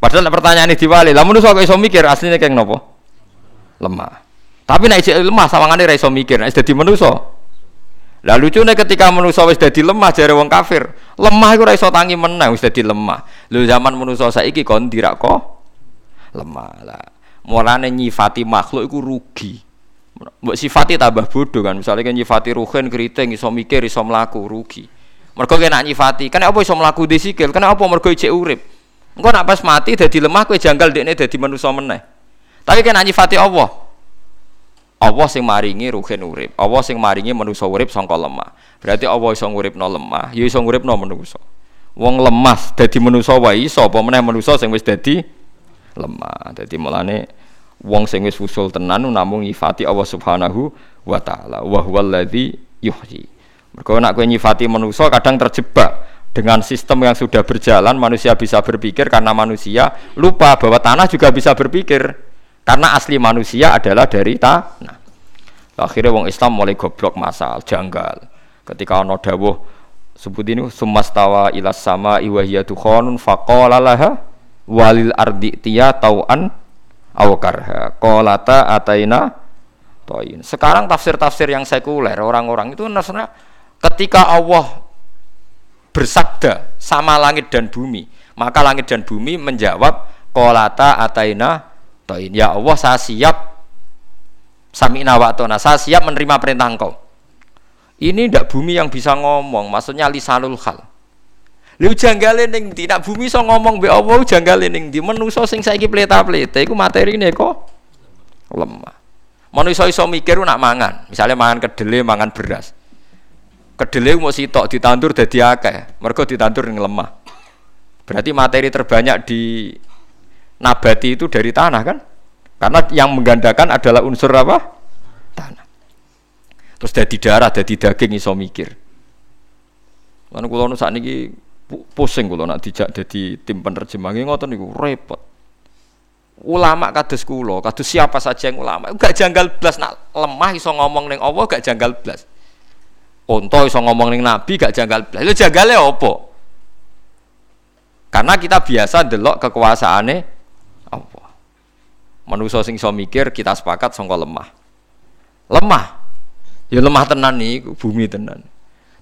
Padahal pertanyaan ini diwali lah menuso kok iso mikir? Aslinya keng nopo lemah tapi nek isih lemah sawangane ra iso mikir, nek dadi manusa. Lah lucune ketika manusa wis dadi lemah jare wong kafir, lemah iku ora iso tangi meneh wis dadi lemah. Lho zaman manusa saiki kon dirak kok lemah. Lah mulane nyifati makhluk iku rugi. Mbok sifati tambah bodoh kan. Misalnya kan nyifati ruhen keriting iso mikir iso mlaku rugi. Mergo kena nyifati, kan apa iso mlaku di sikil? Kenapa apa mergo ijek urip? Engko nak pas mati dadi lemah kowe janggal dekne dadi manusa meneh. Tapi kena nyifati Allah. Allah sing maringi ruhen urip. Allah sing maringi manusa urip sangka lemah. Berarti Allah iso nguripno lemah, ya iso nguripno manusa. Wong lemah dadi manusa wae iso apa meneh manusa sing wis dadi lemah. Dadi mulane wong sing wis usul tenan namung nyifati Allah Subhanahu wa taala. Wa huwallazi yuhyi. Mergo nek kowe nyifati manusa kadang terjebak dengan sistem yang sudah berjalan manusia bisa berpikir karena manusia lupa bahwa tanah juga bisa berpikir karena asli manusia adalah dari tanah. Akhirnya wong Islam mulai goblok masal, janggal. Ketika ono dawuh sebut ini sumastawa ilas sama iwahiyatu dukhonun faqala laha walil ardi tiya tauan awakarha kolata ataina toin. Sekarang tafsir-tafsir yang sekuler orang-orang itu nasrani ketika Allah bersabda sama langit dan bumi, maka langit dan bumi menjawab kolata ataina toin ya Allah saya siap. Sami'na wa'tona saya siap menerima perintah engkau. Ini ndak bumi yang bisa ngomong maksudnya lisanul hal lu janggale ning ndi? Nak bumi so ngomong be Allah janggale ning ndi? Manusa sing saiki pleta-pleta iku materine kok lemah. Manusa iso mikir nak mangan. Misalnya mangan kedele mangan beras. Kedele mau sitok ditandur dadi akeh. Mergo ditandur ning lemah. Berarti materi terbanyak di nabati itu dari tanah kan? Karena yang menggandakan adalah unsur apa? Tanah. Terus dari darah, dari daging iso mikir. Lan kula nu sakniki pusing kula nak dijak dadi tim penerjemah ngoten niku repot. Ulama kados kula, kados siapa saja yang ulama, gak janggal blas nak lemah iso ngomong ning Allah gak janggal blas. Onto iso ngomong ning nabi gak janggal blas. Lho janggale apa? Karena kita biasa delok kekuasaane Manusia sing iso mikir kita sepakat sangka lemah. Lemah. Ya lemah tenan nih bumi tenan.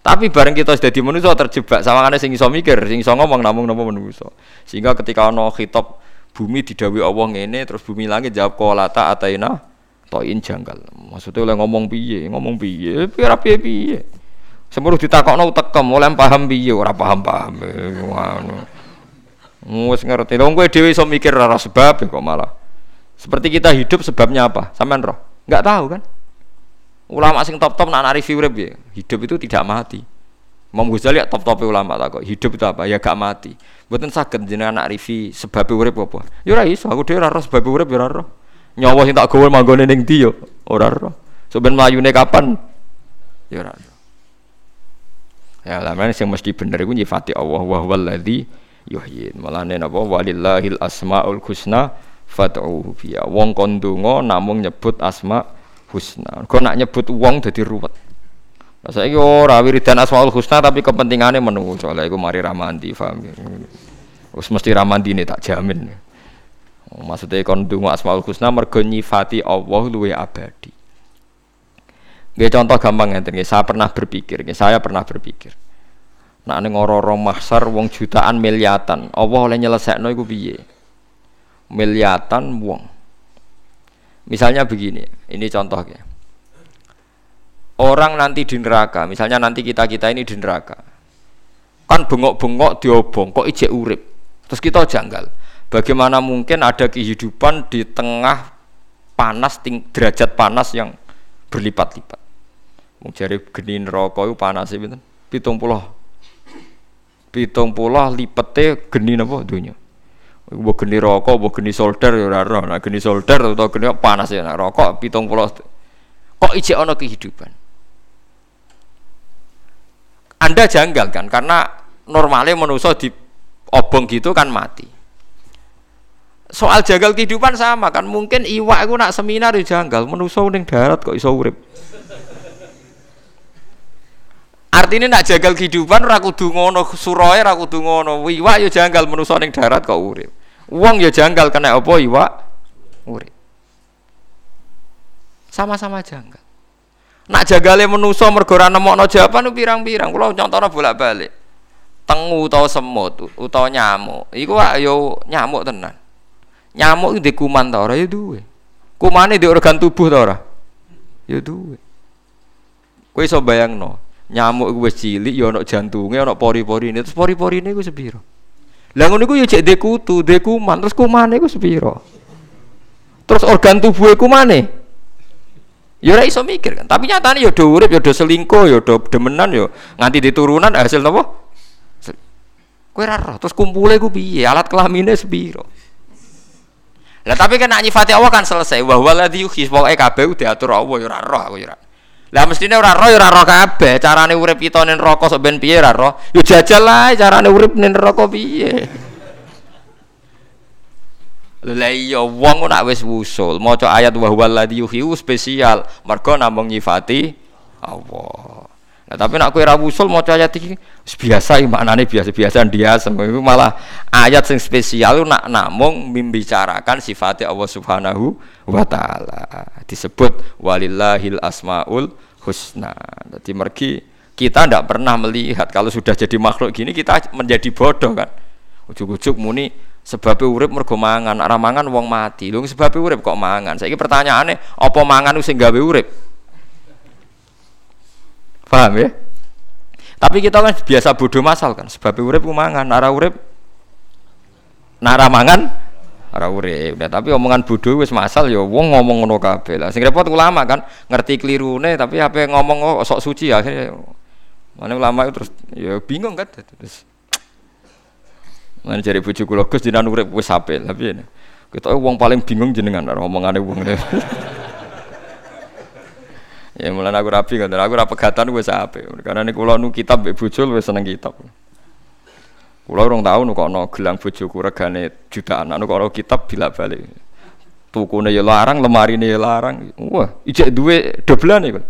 Tapi bareng kita sudah di manusia terjebak sawangane sing iso mikir, sing iso ngomong namung napa manusia. Sehingga ketika ana khitab bumi didawi Allah ngene terus bumi langit jawab kolata ataina toin janggal. Maksudnya oleh ngomong piye, ngomong piye, piye piye piye. Semuruh ditakokno tekem, oleh paham piye ora paham-paham. Ngono. Wis ngerti. Lha kowe dhewe iso mikir ora sebab kok malah. Seperti kita hidup sebabnya apa? Sampean roh? Enggak tahu kan? Ulama sing top-top nak narifi urip ya, hidup itu tidak mati. Imam Ghazali ya top-top ulama tak kok. Hidup itu apa? Ya gak mati. Mboten saged jenengan nak rivi sebab urip apa? Ya ora iso, aku dhewe ora roh sebab urip ya ora roh. Nyawa sing tak gawe manggone ning ndi yo? Ora roh. Soben mlayune kapan? Ya roh. Ya lamane sing mesti bener iku nyifati Allah wa huwallazi yuhyin. Malane napa walillahil asmaul husna fad'uhu biya wong kon donga namung nyebut asma husna kok nak nyebut wong dadi ruwet Nah, saya ora wiridan asmaul husna tapi kepentingannya menunggu soalnya iku mari ramanti paham ya. Wis mesti ramandine tak jamin. Oh, maksudnya kon donga Asmaul Husna mergo nyifati Allah luwe abadi. Nggih contoh gampang ngeten nggih, saya pernah berpikir, nggih, saya pernah berpikir. Nak ning ora-ora mahsar wong jutaan miliatan, Allah oleh nyelesekno iku piye? Miliatan wong. Misalnya begini, ini contohnya. Orang nanti di neraka, misalnya nanti kita-kita ini di neraka. Kan bengok-bengok diobong, kok ijek urip. Terus kita janggal. Bagaimana mungkin ada kehidupan di tengah panas ting, derajat panas yang berlipat-lipat. Mung jare geni neraka iku panase pinten? 70. 70 lipete geni napa donya. Iku geni rokok, mbok geni solder ya ora. Nek geni solder atau geni panas ya nek rokok 70. Kok ijek ana kehidupan? Anda janggal kan karena normalnya manusia di obong gitu kan mati. Soal jagal kehidupan sama kan mungkin iwak aku nak seminar di janggal manusia ning darat kok iso urip. Artinya nak jagal kehidupan ora kudu ngono suroe ora kudu ngono. Iwak ya janggal manusa ning darat kok urip. Wong ya janggal kena apa iwak urip. Sama-sama janggal. Nak jagale manusa mergo ora nemokno jawaban pirang-pirang. Kula contohna bolak-balik. Tengu utawa semut utawa nyamuk. Iku yo nyamuk tenan. Nyamuk iki kuman ta ora ya duwe. Kumane di organ tubuh ta ora? Ya duwe. Kowe iso bayangno, nyamuk iku wis cilik ya ana jantunge ana pori-porine terus pori-porine iku sepiro lah ngono iku ya cek dekutu dekuman terus kumane iku sepiro? Terus organ tubuh kumane ya ora iso mikir kan tapi nyatane ya do urip ya do selingkuh ya do demenan ya nganti diturunan hasil napa? Kowe ora roh terus kumpule iku piye? Alat kelamine sepiro? Lah tapi kan nyifati Allah kan selesai. Wa huwa ladzi yuhyi pokoke kabeh diatur Allah ya ora roh aku ya lah mestine ora roh ya ora roh kabeh, carane urip kita ning neraka sok ben piye ora roh. Yo jajal ae carane urip ning neraka piye. Lah iya wong nak wis wusul, maca ayat wa huwal ladzi yuhyi spesial, mergo namung nyifati Allah. Nah, tapi nak kowe ora wusul maca ayat iki biasa iki maknane biasa-biasa biasa. Iku malah ayat sing spesial nak namung membicarakan sifatnya Allah Subhanahu wa taala. Disebut walillahil asmaul husna. Jadi mergi kita tidak pernah melihat kalau sudah jadi makhluk gini kita menjadi bodoh kan. Ujuk-ujuk muni sebabnya urip mergo mangan, ora mangan wong mati. Lho sebabnya urip kok mangan. Saiki pertanyaannya apa mangan sing gawe urip? Paham ya? Tapi kita kan biasa bodoh masal kan, sebab urip mangan, nara urip nara mangan ora urip. Nah, tapi omongan bodoh wis masal ya wong ngomong ngono kabeh. Lah sing repot ulama kan ngerti klirune tapi apa ngomong oh, sok suci akhirnya mana ulama itu terus ya bingung kan terus Mana cari bujuk kula Gus jenengan urip wis apik tapi ya, kita wong paling bingung jenengan ngomongane wong. [LAUGHS] Ya mulai aku rapi kan, aku rapi pegatan gue sape. Karena ini kalau nu kitab bujul gue seneng kitab. Kulo orang tahu nu kono gelang bojoku regane jutaan, anu kono kitab bila balik. Tukune ya larang, lemari ya larang. Wah, ijek duwe doblan iku.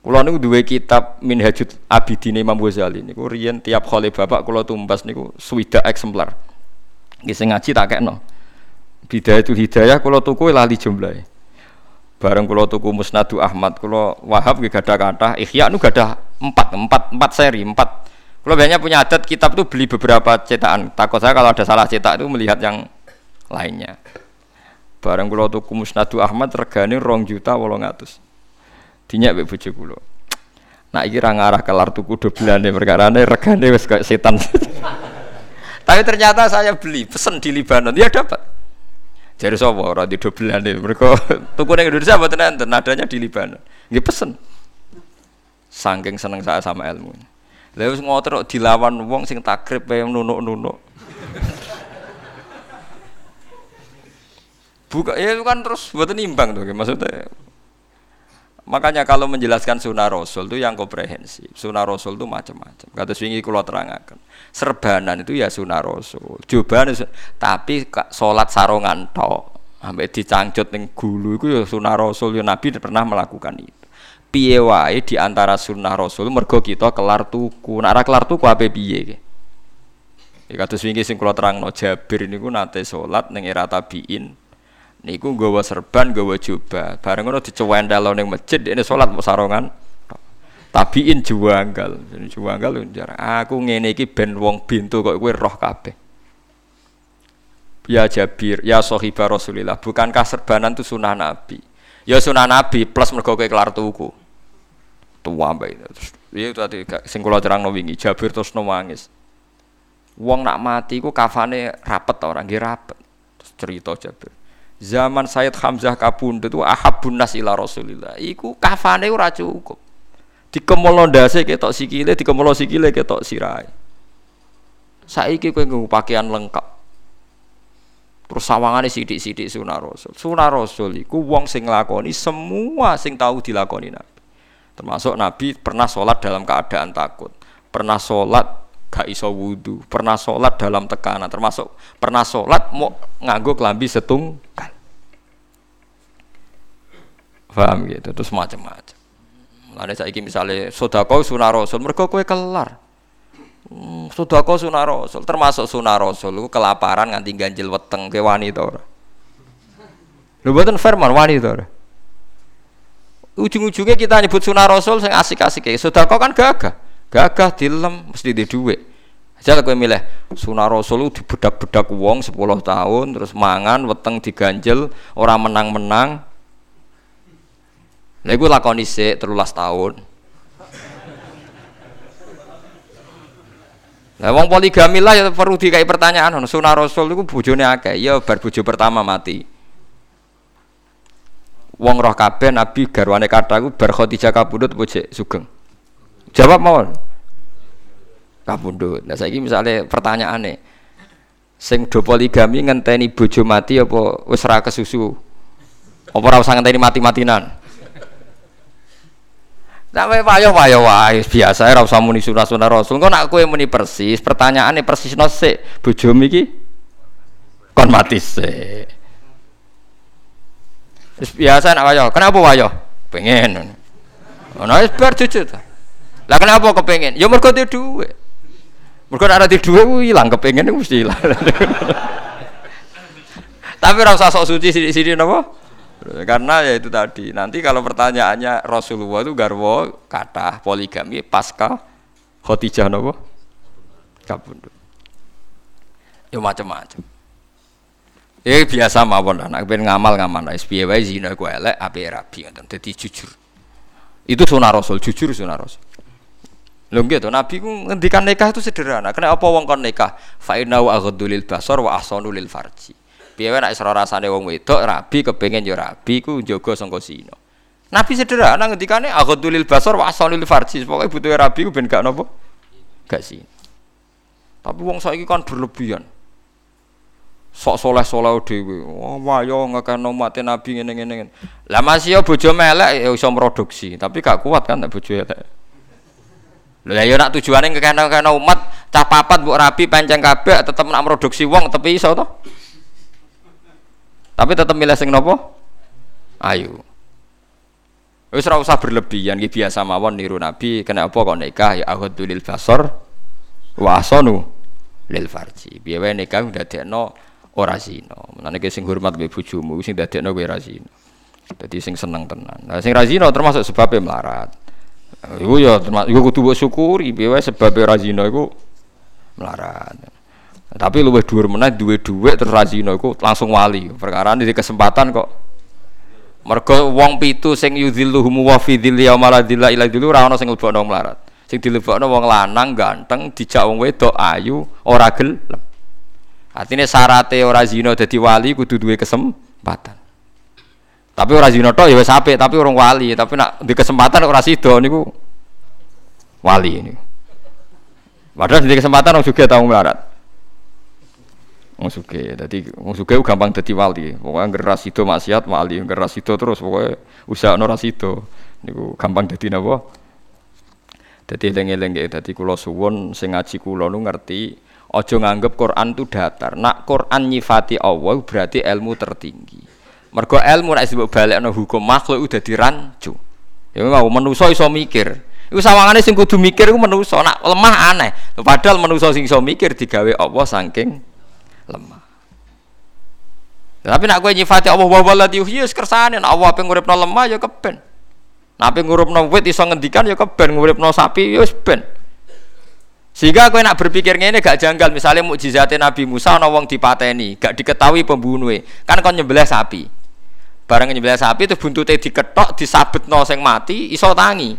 Kulo niku duwe kitab Minhajul Abidin Imam Ghazali niku riyen tiap kali bapak kulo tumbas niku swida eksemplar. Nggih sing ngaji tak kekno. Bidayatul Hidayah kulo tuku lali jumlahe bareng kulo tuku Musnadu Ahmad kulo Wahab gak ada kata Ikhya nu gak ada empat empat empat seri empat. Kulo banyak punya adat kitab tuh beli beberapa cetakan. Takut saya kalau ada salah cetak itu melihat yang lainnya. Bareng kulo tuku Musnadu Ahmad regane rong juta wolong atus dinyak be bojo kulo nah iki ra ngarah kelar tuku doblane perkara regane wis kayak setan. [LAUGHS] Tapi ternyata saya beli pesen di Libanon. Ya dapat Jadi sapa ora di dobelane. Mereka [LAUGHS] tuku ning Indonesia mboten enten, nadanya di Libanon. Nggih pesen. Saking seneng saya sama ilmu. Lha wis ngoten kok dilawan wong sing takrib kaya nunuk-nunuk. [LAUGHS] Buka ya itu kan terus buat imbang tuh maksudnya Makanya kalau menjelaskan sunnah Rasul itu yang komprehensif. Sunnah Rasul itu macam-macam. Kata swingi kalau terangkan. Serbanan itu ya sunnah Rasul. Cobaan tapi sholat sarongan to. Sampai dicangcut ning gulu itu ya sunnah Rasul. Ya Nabi pernah melakukan itu. Piye wae di antara sunnah Rasul mergo kita kelar tuku. Nara kelar tuku apa piye Ya kados wingi sing kula Jabir niku nate salat ning era tabiin. Niku nggawa serban, nggawa jubah. Bareng ngono dicewendel ning masjid dene salat mau sarongan. Tabiin juanggal. Juanggal Aku ngene iki ben wong bintu kok kowe roh kabeh. Ya Jabir, ya sahibah Rasulillah, bukankah serbanan itu sunnah Nabi? Ya sunnah Nabi plus mergo kowe kelar tuku. Tua mbak itu. Itu tadi sing kula terangno wingi Jabir terus nangis. Wong nak mati ku kafane rapet orang nggih rapet. Terus cerita Jabir. Zaman Sayyid Hamzah kabundut itu ahabun nas ila Rasulillah. Iku kafane ora cukup. Dikemolo ndase ketok sikile, dikemolo sikile ketok sirai. Saiki kowe nggo pakaian lengkap. Terus sawangane sidik-sidik sunah Rasul. Sunah Rasul iku wong sing nglakoni semua sing tahu dilakoni Nabi. Termasuk Nabi pernah sholat dalam keadaan takut. Pernah sholat gak iso wudhu, pernah sholat dalam tekanan, termasuk pernah sholat mau nganggo kelambi setunggal. Paham gitu, terus macam-macam. Saya ingin misalnya sodako sunah rasul, mereka kue kelar. Hmm, sodako sunah rasul, termasuk sunah rasul, lu kelaparan nganti ganjil weteng ke wanita ora. Lu buatan firman wanita. Ujung-ujungnya kita nyebut sunah rasul sing asik-asik kayak sodako kan gagah gagah dilem mesti di duit. Aja kowe milih. Sunah rasul di bedak-bedak wong 10 tahun terus mangan weteng diganjel orang menang-menang. Lha iku lakoni sik 13 tahun. Nah, wong poligami lah ya perlu dikai pertanyaan, sunah rasul itu bojone akeh, ya bar bojo pertama mati. Wong roh kabeh nabi garwane kata ku bar Khadijah kabudut bojo sugeng. Jawab mawon. Kabundut. Nah saiki misalnya pertanyaan nih, sing do poligami ngenteni bojo mati apa wis ra kesusu? Apa ora usah ngenteni mati-matinan? Sampai payo payo wae biasa ora usah muni sunah-sunah Rasul. Engko nak kowe muni persis, pertanyaane persis no sik bojomu iki kon mati sik. Biasa nak wayo. Kenapa wayo? Pengen. Ono wis bar jujur ta. Lah kenapa kepengen? Ya mergo duwe dhuwit. Mergo nek ora dhuwit ku ilang kepengen mesti ilang. [LAUGHS] Tapi ora usah sok suci sini-sini napa? Karena ya itu tadi. Nanti kalau pertanyaannya Rasulullah itu garwo kata poligami pasca Khadijah napa? Kabundut. Ya macam-macam. Ya biasa mawon anak ben ngamal ngamal wis piye wae zina ku elek ape rabi ngoten. Jujur. Itu sunah Rasul, jujur sunah Rasul. Lho gitu, Nabi ku ngendikan nikah itu sederhana. Kenapa apa wong kon nikah? Fa innahu aghaddu lil basar wa ahsanu lil farji. Piye wae nek isra rasane wong wedok rabi kepengin yo rabi ku njaga sangka zina. Nabi sederhana ngendikane aghaddu lil basar wa ahsanu lil farji. Pokoke butuhe rabi ku ben gak napa? Gak sih. Tapi wong saiki kan berlebihan. Sok soleh-soleh dhewe. Wah, oh, yo ngekeno mate Nabi ngene-ngene. Lah masih yo bojo melek ya iso produksi, tapi gak kuat kan nek bojo elek. Lah ya nak tujuane kekena-kena umat cah papat mbok rapi panjang kabeh tetep nak produksi wong tapi iso to. Tapi tetep milih sing nopo? Ayu. Wis ora usah berlebihan iki biasa mawon niru Nabi kena apa kok nikah ya ahadul basar wa asanu lil farji. Piye wae nikah ndadekno ora zina. Menane sing hormat mbek bojomu sing ndadekno kowe ora zina. Dadi sing seneng tenan. Nah sing ra zina termasuk sebabnya melarat. Iku ya termasuk iku kudu syukuri piye wae sebab ora zina iku melarat. Tapi luwih dhuwur meneh duwe dhuwit terus ra zina iku langsung wali. Perkara di kesempatan kok mergo wong pitu sing yudhilluhum wa fi dhilli yaumala dhilla ila dhillu ora ana sing lebokno melarat. Sing dilebokno wong lanang ganteng dijak wong wedok ayu ora gelem. Artinya syaratnya ora zina dadi wali kudu duwe kesempatan. Tapi orang zina tok ya apik, tapi orang wali, tapi nak di kesempatan ora sida niku wali ini. Padahal di kesempatan orang juga tahu melarat. Wong suge, dadi wong suge gampang dadi wali. Pokoke angger ra sida maksiat wali, angger ra sida terus pokoke usaha ora sida. Niku gampang dadi napa? Dadi eling-eling nggih dadi kula suwun sing ngaji kula nu ngerti aja nganggep Quran itu datar. Nak Quran nyifati Allah berarti ilmu tertinggi. Mergo ilmu nek disebut balekno hukum makhluk udah dirancu. Ya mau manusa iso mikir. Iku sawangane sing kudu mikir iku manusa, nak lemah aneh. Padahal manusa sing iso mikir digawe Allah saking lemah. Tapi nak kowe nyifati Allah wa walad yuhyi kersane Allah pe nguripno lemah ya keben. Nak pe nguripno wit iso ngendikan ya keben, nguripno sapi ya wis ben. Sehingga kowe nak berpikir ngene gak janggal, misalnya mukjizatnya Nabi Musa ana wong dipateni, gak diketahui pembunuhnya. Kan kon nyembelih sapi. Barang nyembelih sapi itu buntute diketok, disabetno sing mati, iso tangi.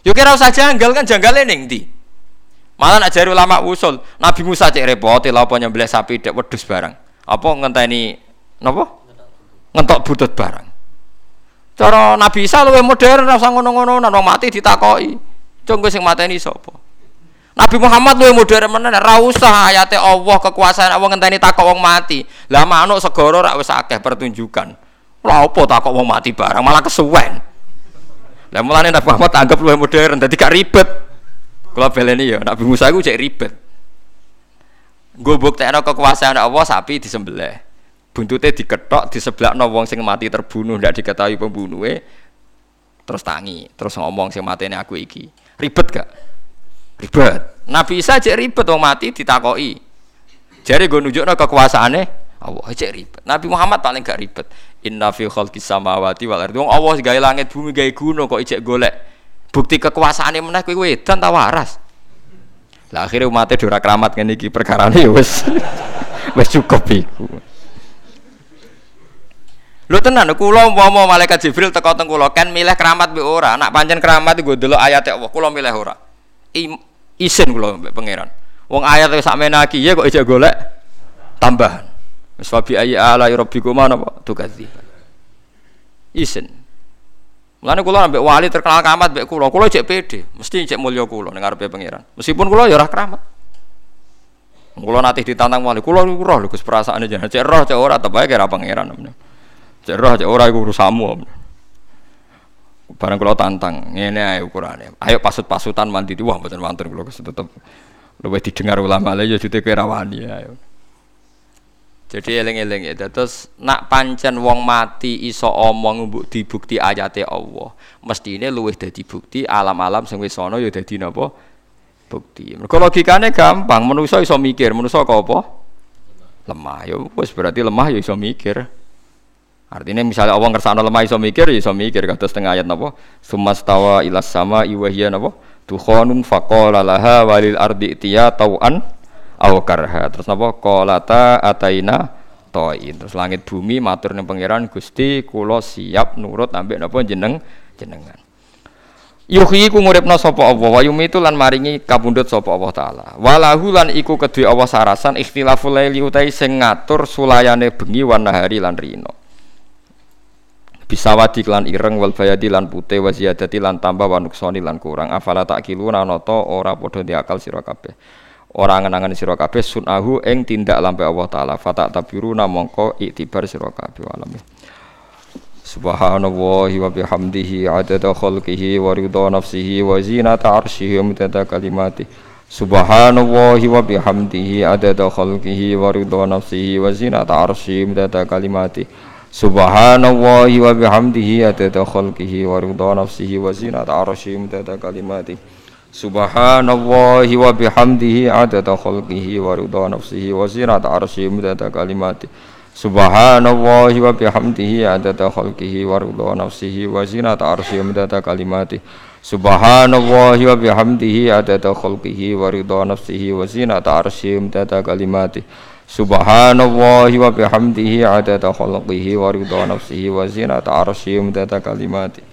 Yo kira usah janggal kan janggale ning ndi? Malah nak jari ulama usul, Nabi Musa cek repot lha apa nyembelih sapi dek wedhus barang. Apa ngenteni napa? Ngentok butut barang. Cara Nabi Isa luwih modern ora usah ngono-ngono, nek mati ditakoki. Cung sing mateni sapa? Nabi Muhammad luwih modern menan ora usah ayate Allah kekuasaan Allah ngenteni takok wong mati. Lah manuk segara rak wis akeh pertunjukan. Lha apa takok wong mati barang malah kesuwen. Lah mulane Nabi Muhammad anggap luwih modern dadi gak ribet. Kula beleni ya Nabi Musa iku cek ribet. Gue buktekno kekuasaan Allah sapi disembelih. Buntute diketok disebelakno wong sing mati terbunuh ndak diketahui pembunuhe terus tangi terus ngomong sing matene aku iki. Ribet gak? ribet Nabi Isa cek ribet wong mati ditakoki jare gue nunjukno kekuasaane Allah cek ribet. Nabi Muhammad paling gak ribet. Inna fi khalqis samawati wal ardi. Wong Allah gawe langit bumi gawe gunung kok ijek golek. Bukti kekuasaane meneh kowe wedan ta waras? Lah akhirnya umatnya dora keramat ngene iki perkarane ya wis [LAUGHS] wis cukup iku. Lho tenan kula umpama malaikat Jibril teko teng kula kan milih keramat mbek ora. Nak pancen keramat gue delok ayat Allah, kula milih ora. Isin kula mbek pangeran. Wong ayat sak menaki ya kok ijek golek tambahan. Wis fa bi ayyi ala rabbikum napa tukadzi. Isin. Mulane kula ambek wali terkenal keramat mbek kula, kula cek pede, mesti cek mulya kula ning ngarepe pangeran. Meskipun kula ya ora. Kula nanti ditantang wali, niku roh lho Gus perasaane jenengan cek roh cek ora tebae kira pangeran. Cek roh cek ora iku urusanmu. Barang kalau tantang, ini ayo ukurane. Ayo pasut-pasutan mandi wah mboten wonten kula tetep luwih didengar ulama lha ya jute kerawani ayo. Jadi eling-eling ya. Terus nak pancen wong mati iso omong mbok dibukti ayate Allah. Mestine luwih dadi bukti alam-alam sing wis ana ya dadi napa? Bukti. Mergo logikane gampang, manusa iso mikir, manusa kok apa? Lemah. Ya wis berarti lemah ya iso mikir. Artinya misalnya Allah ngersana lemah iso mikir, ya iso mikir kata setengah ayat napa? Sumastawa ilas sama iwahia napa? Tukhonun faqala laha walil ardi tiya tau'an aw karha. Terus napa? Qalata ataina toin. Terus langit bumi matur ning pangeran Gusti kula siap nurut ambek napa jeneng jenengan. Yuhyi ku nguripna sapa Allah wa yumitu lan maringi kabundut sapa Allah taala. Walahu lan iku kedue Allah sarasan ikhtilaful laili utai sing ngatur sulayane bengi wan nahari lan rino bisawadi lan ireng wal bayadi lan putih wa ziyadati lan tambah wa nuksoni lan kurang afala tak kiluna nata ora padha diakal sira kabeh ora ngenangan sira kabeh sunahu ing tindak lampe Allah taala. Fata tabiruna mongko iktibar sira kabeh alami Subhanallahi wa bihamdihi adada khalqihi wa ridha nafsihi wa zinata arsyihi wa midada kalimati. Subhanallahi wa bihamdihi adada khalqihi wa ridha nafsihi wa zinata arsyihi midada kalimati. Subhanallahi wa bihamdihi adada khalqihi wa ridha nafsihi wa zinata arsyihi midada kalimati Subhanallahi wa bihamdihi adada khalqihi wa ridha nafsihi wa zinata arsyihi midada kalimati. Subhanallahi wa bihamdihi adada khalqihi wa ridha nafsihi wa zinata arsyihi midada kalimati. Subhanallahi wa bihamdihi adada khalqihi wa ridha nafsihi wa zinata arsyihi midada kalimati. Subhanallahi wa bihamdihi adada khalqihi wa ridha nafsihi wa zinata arsyihi midada kalimati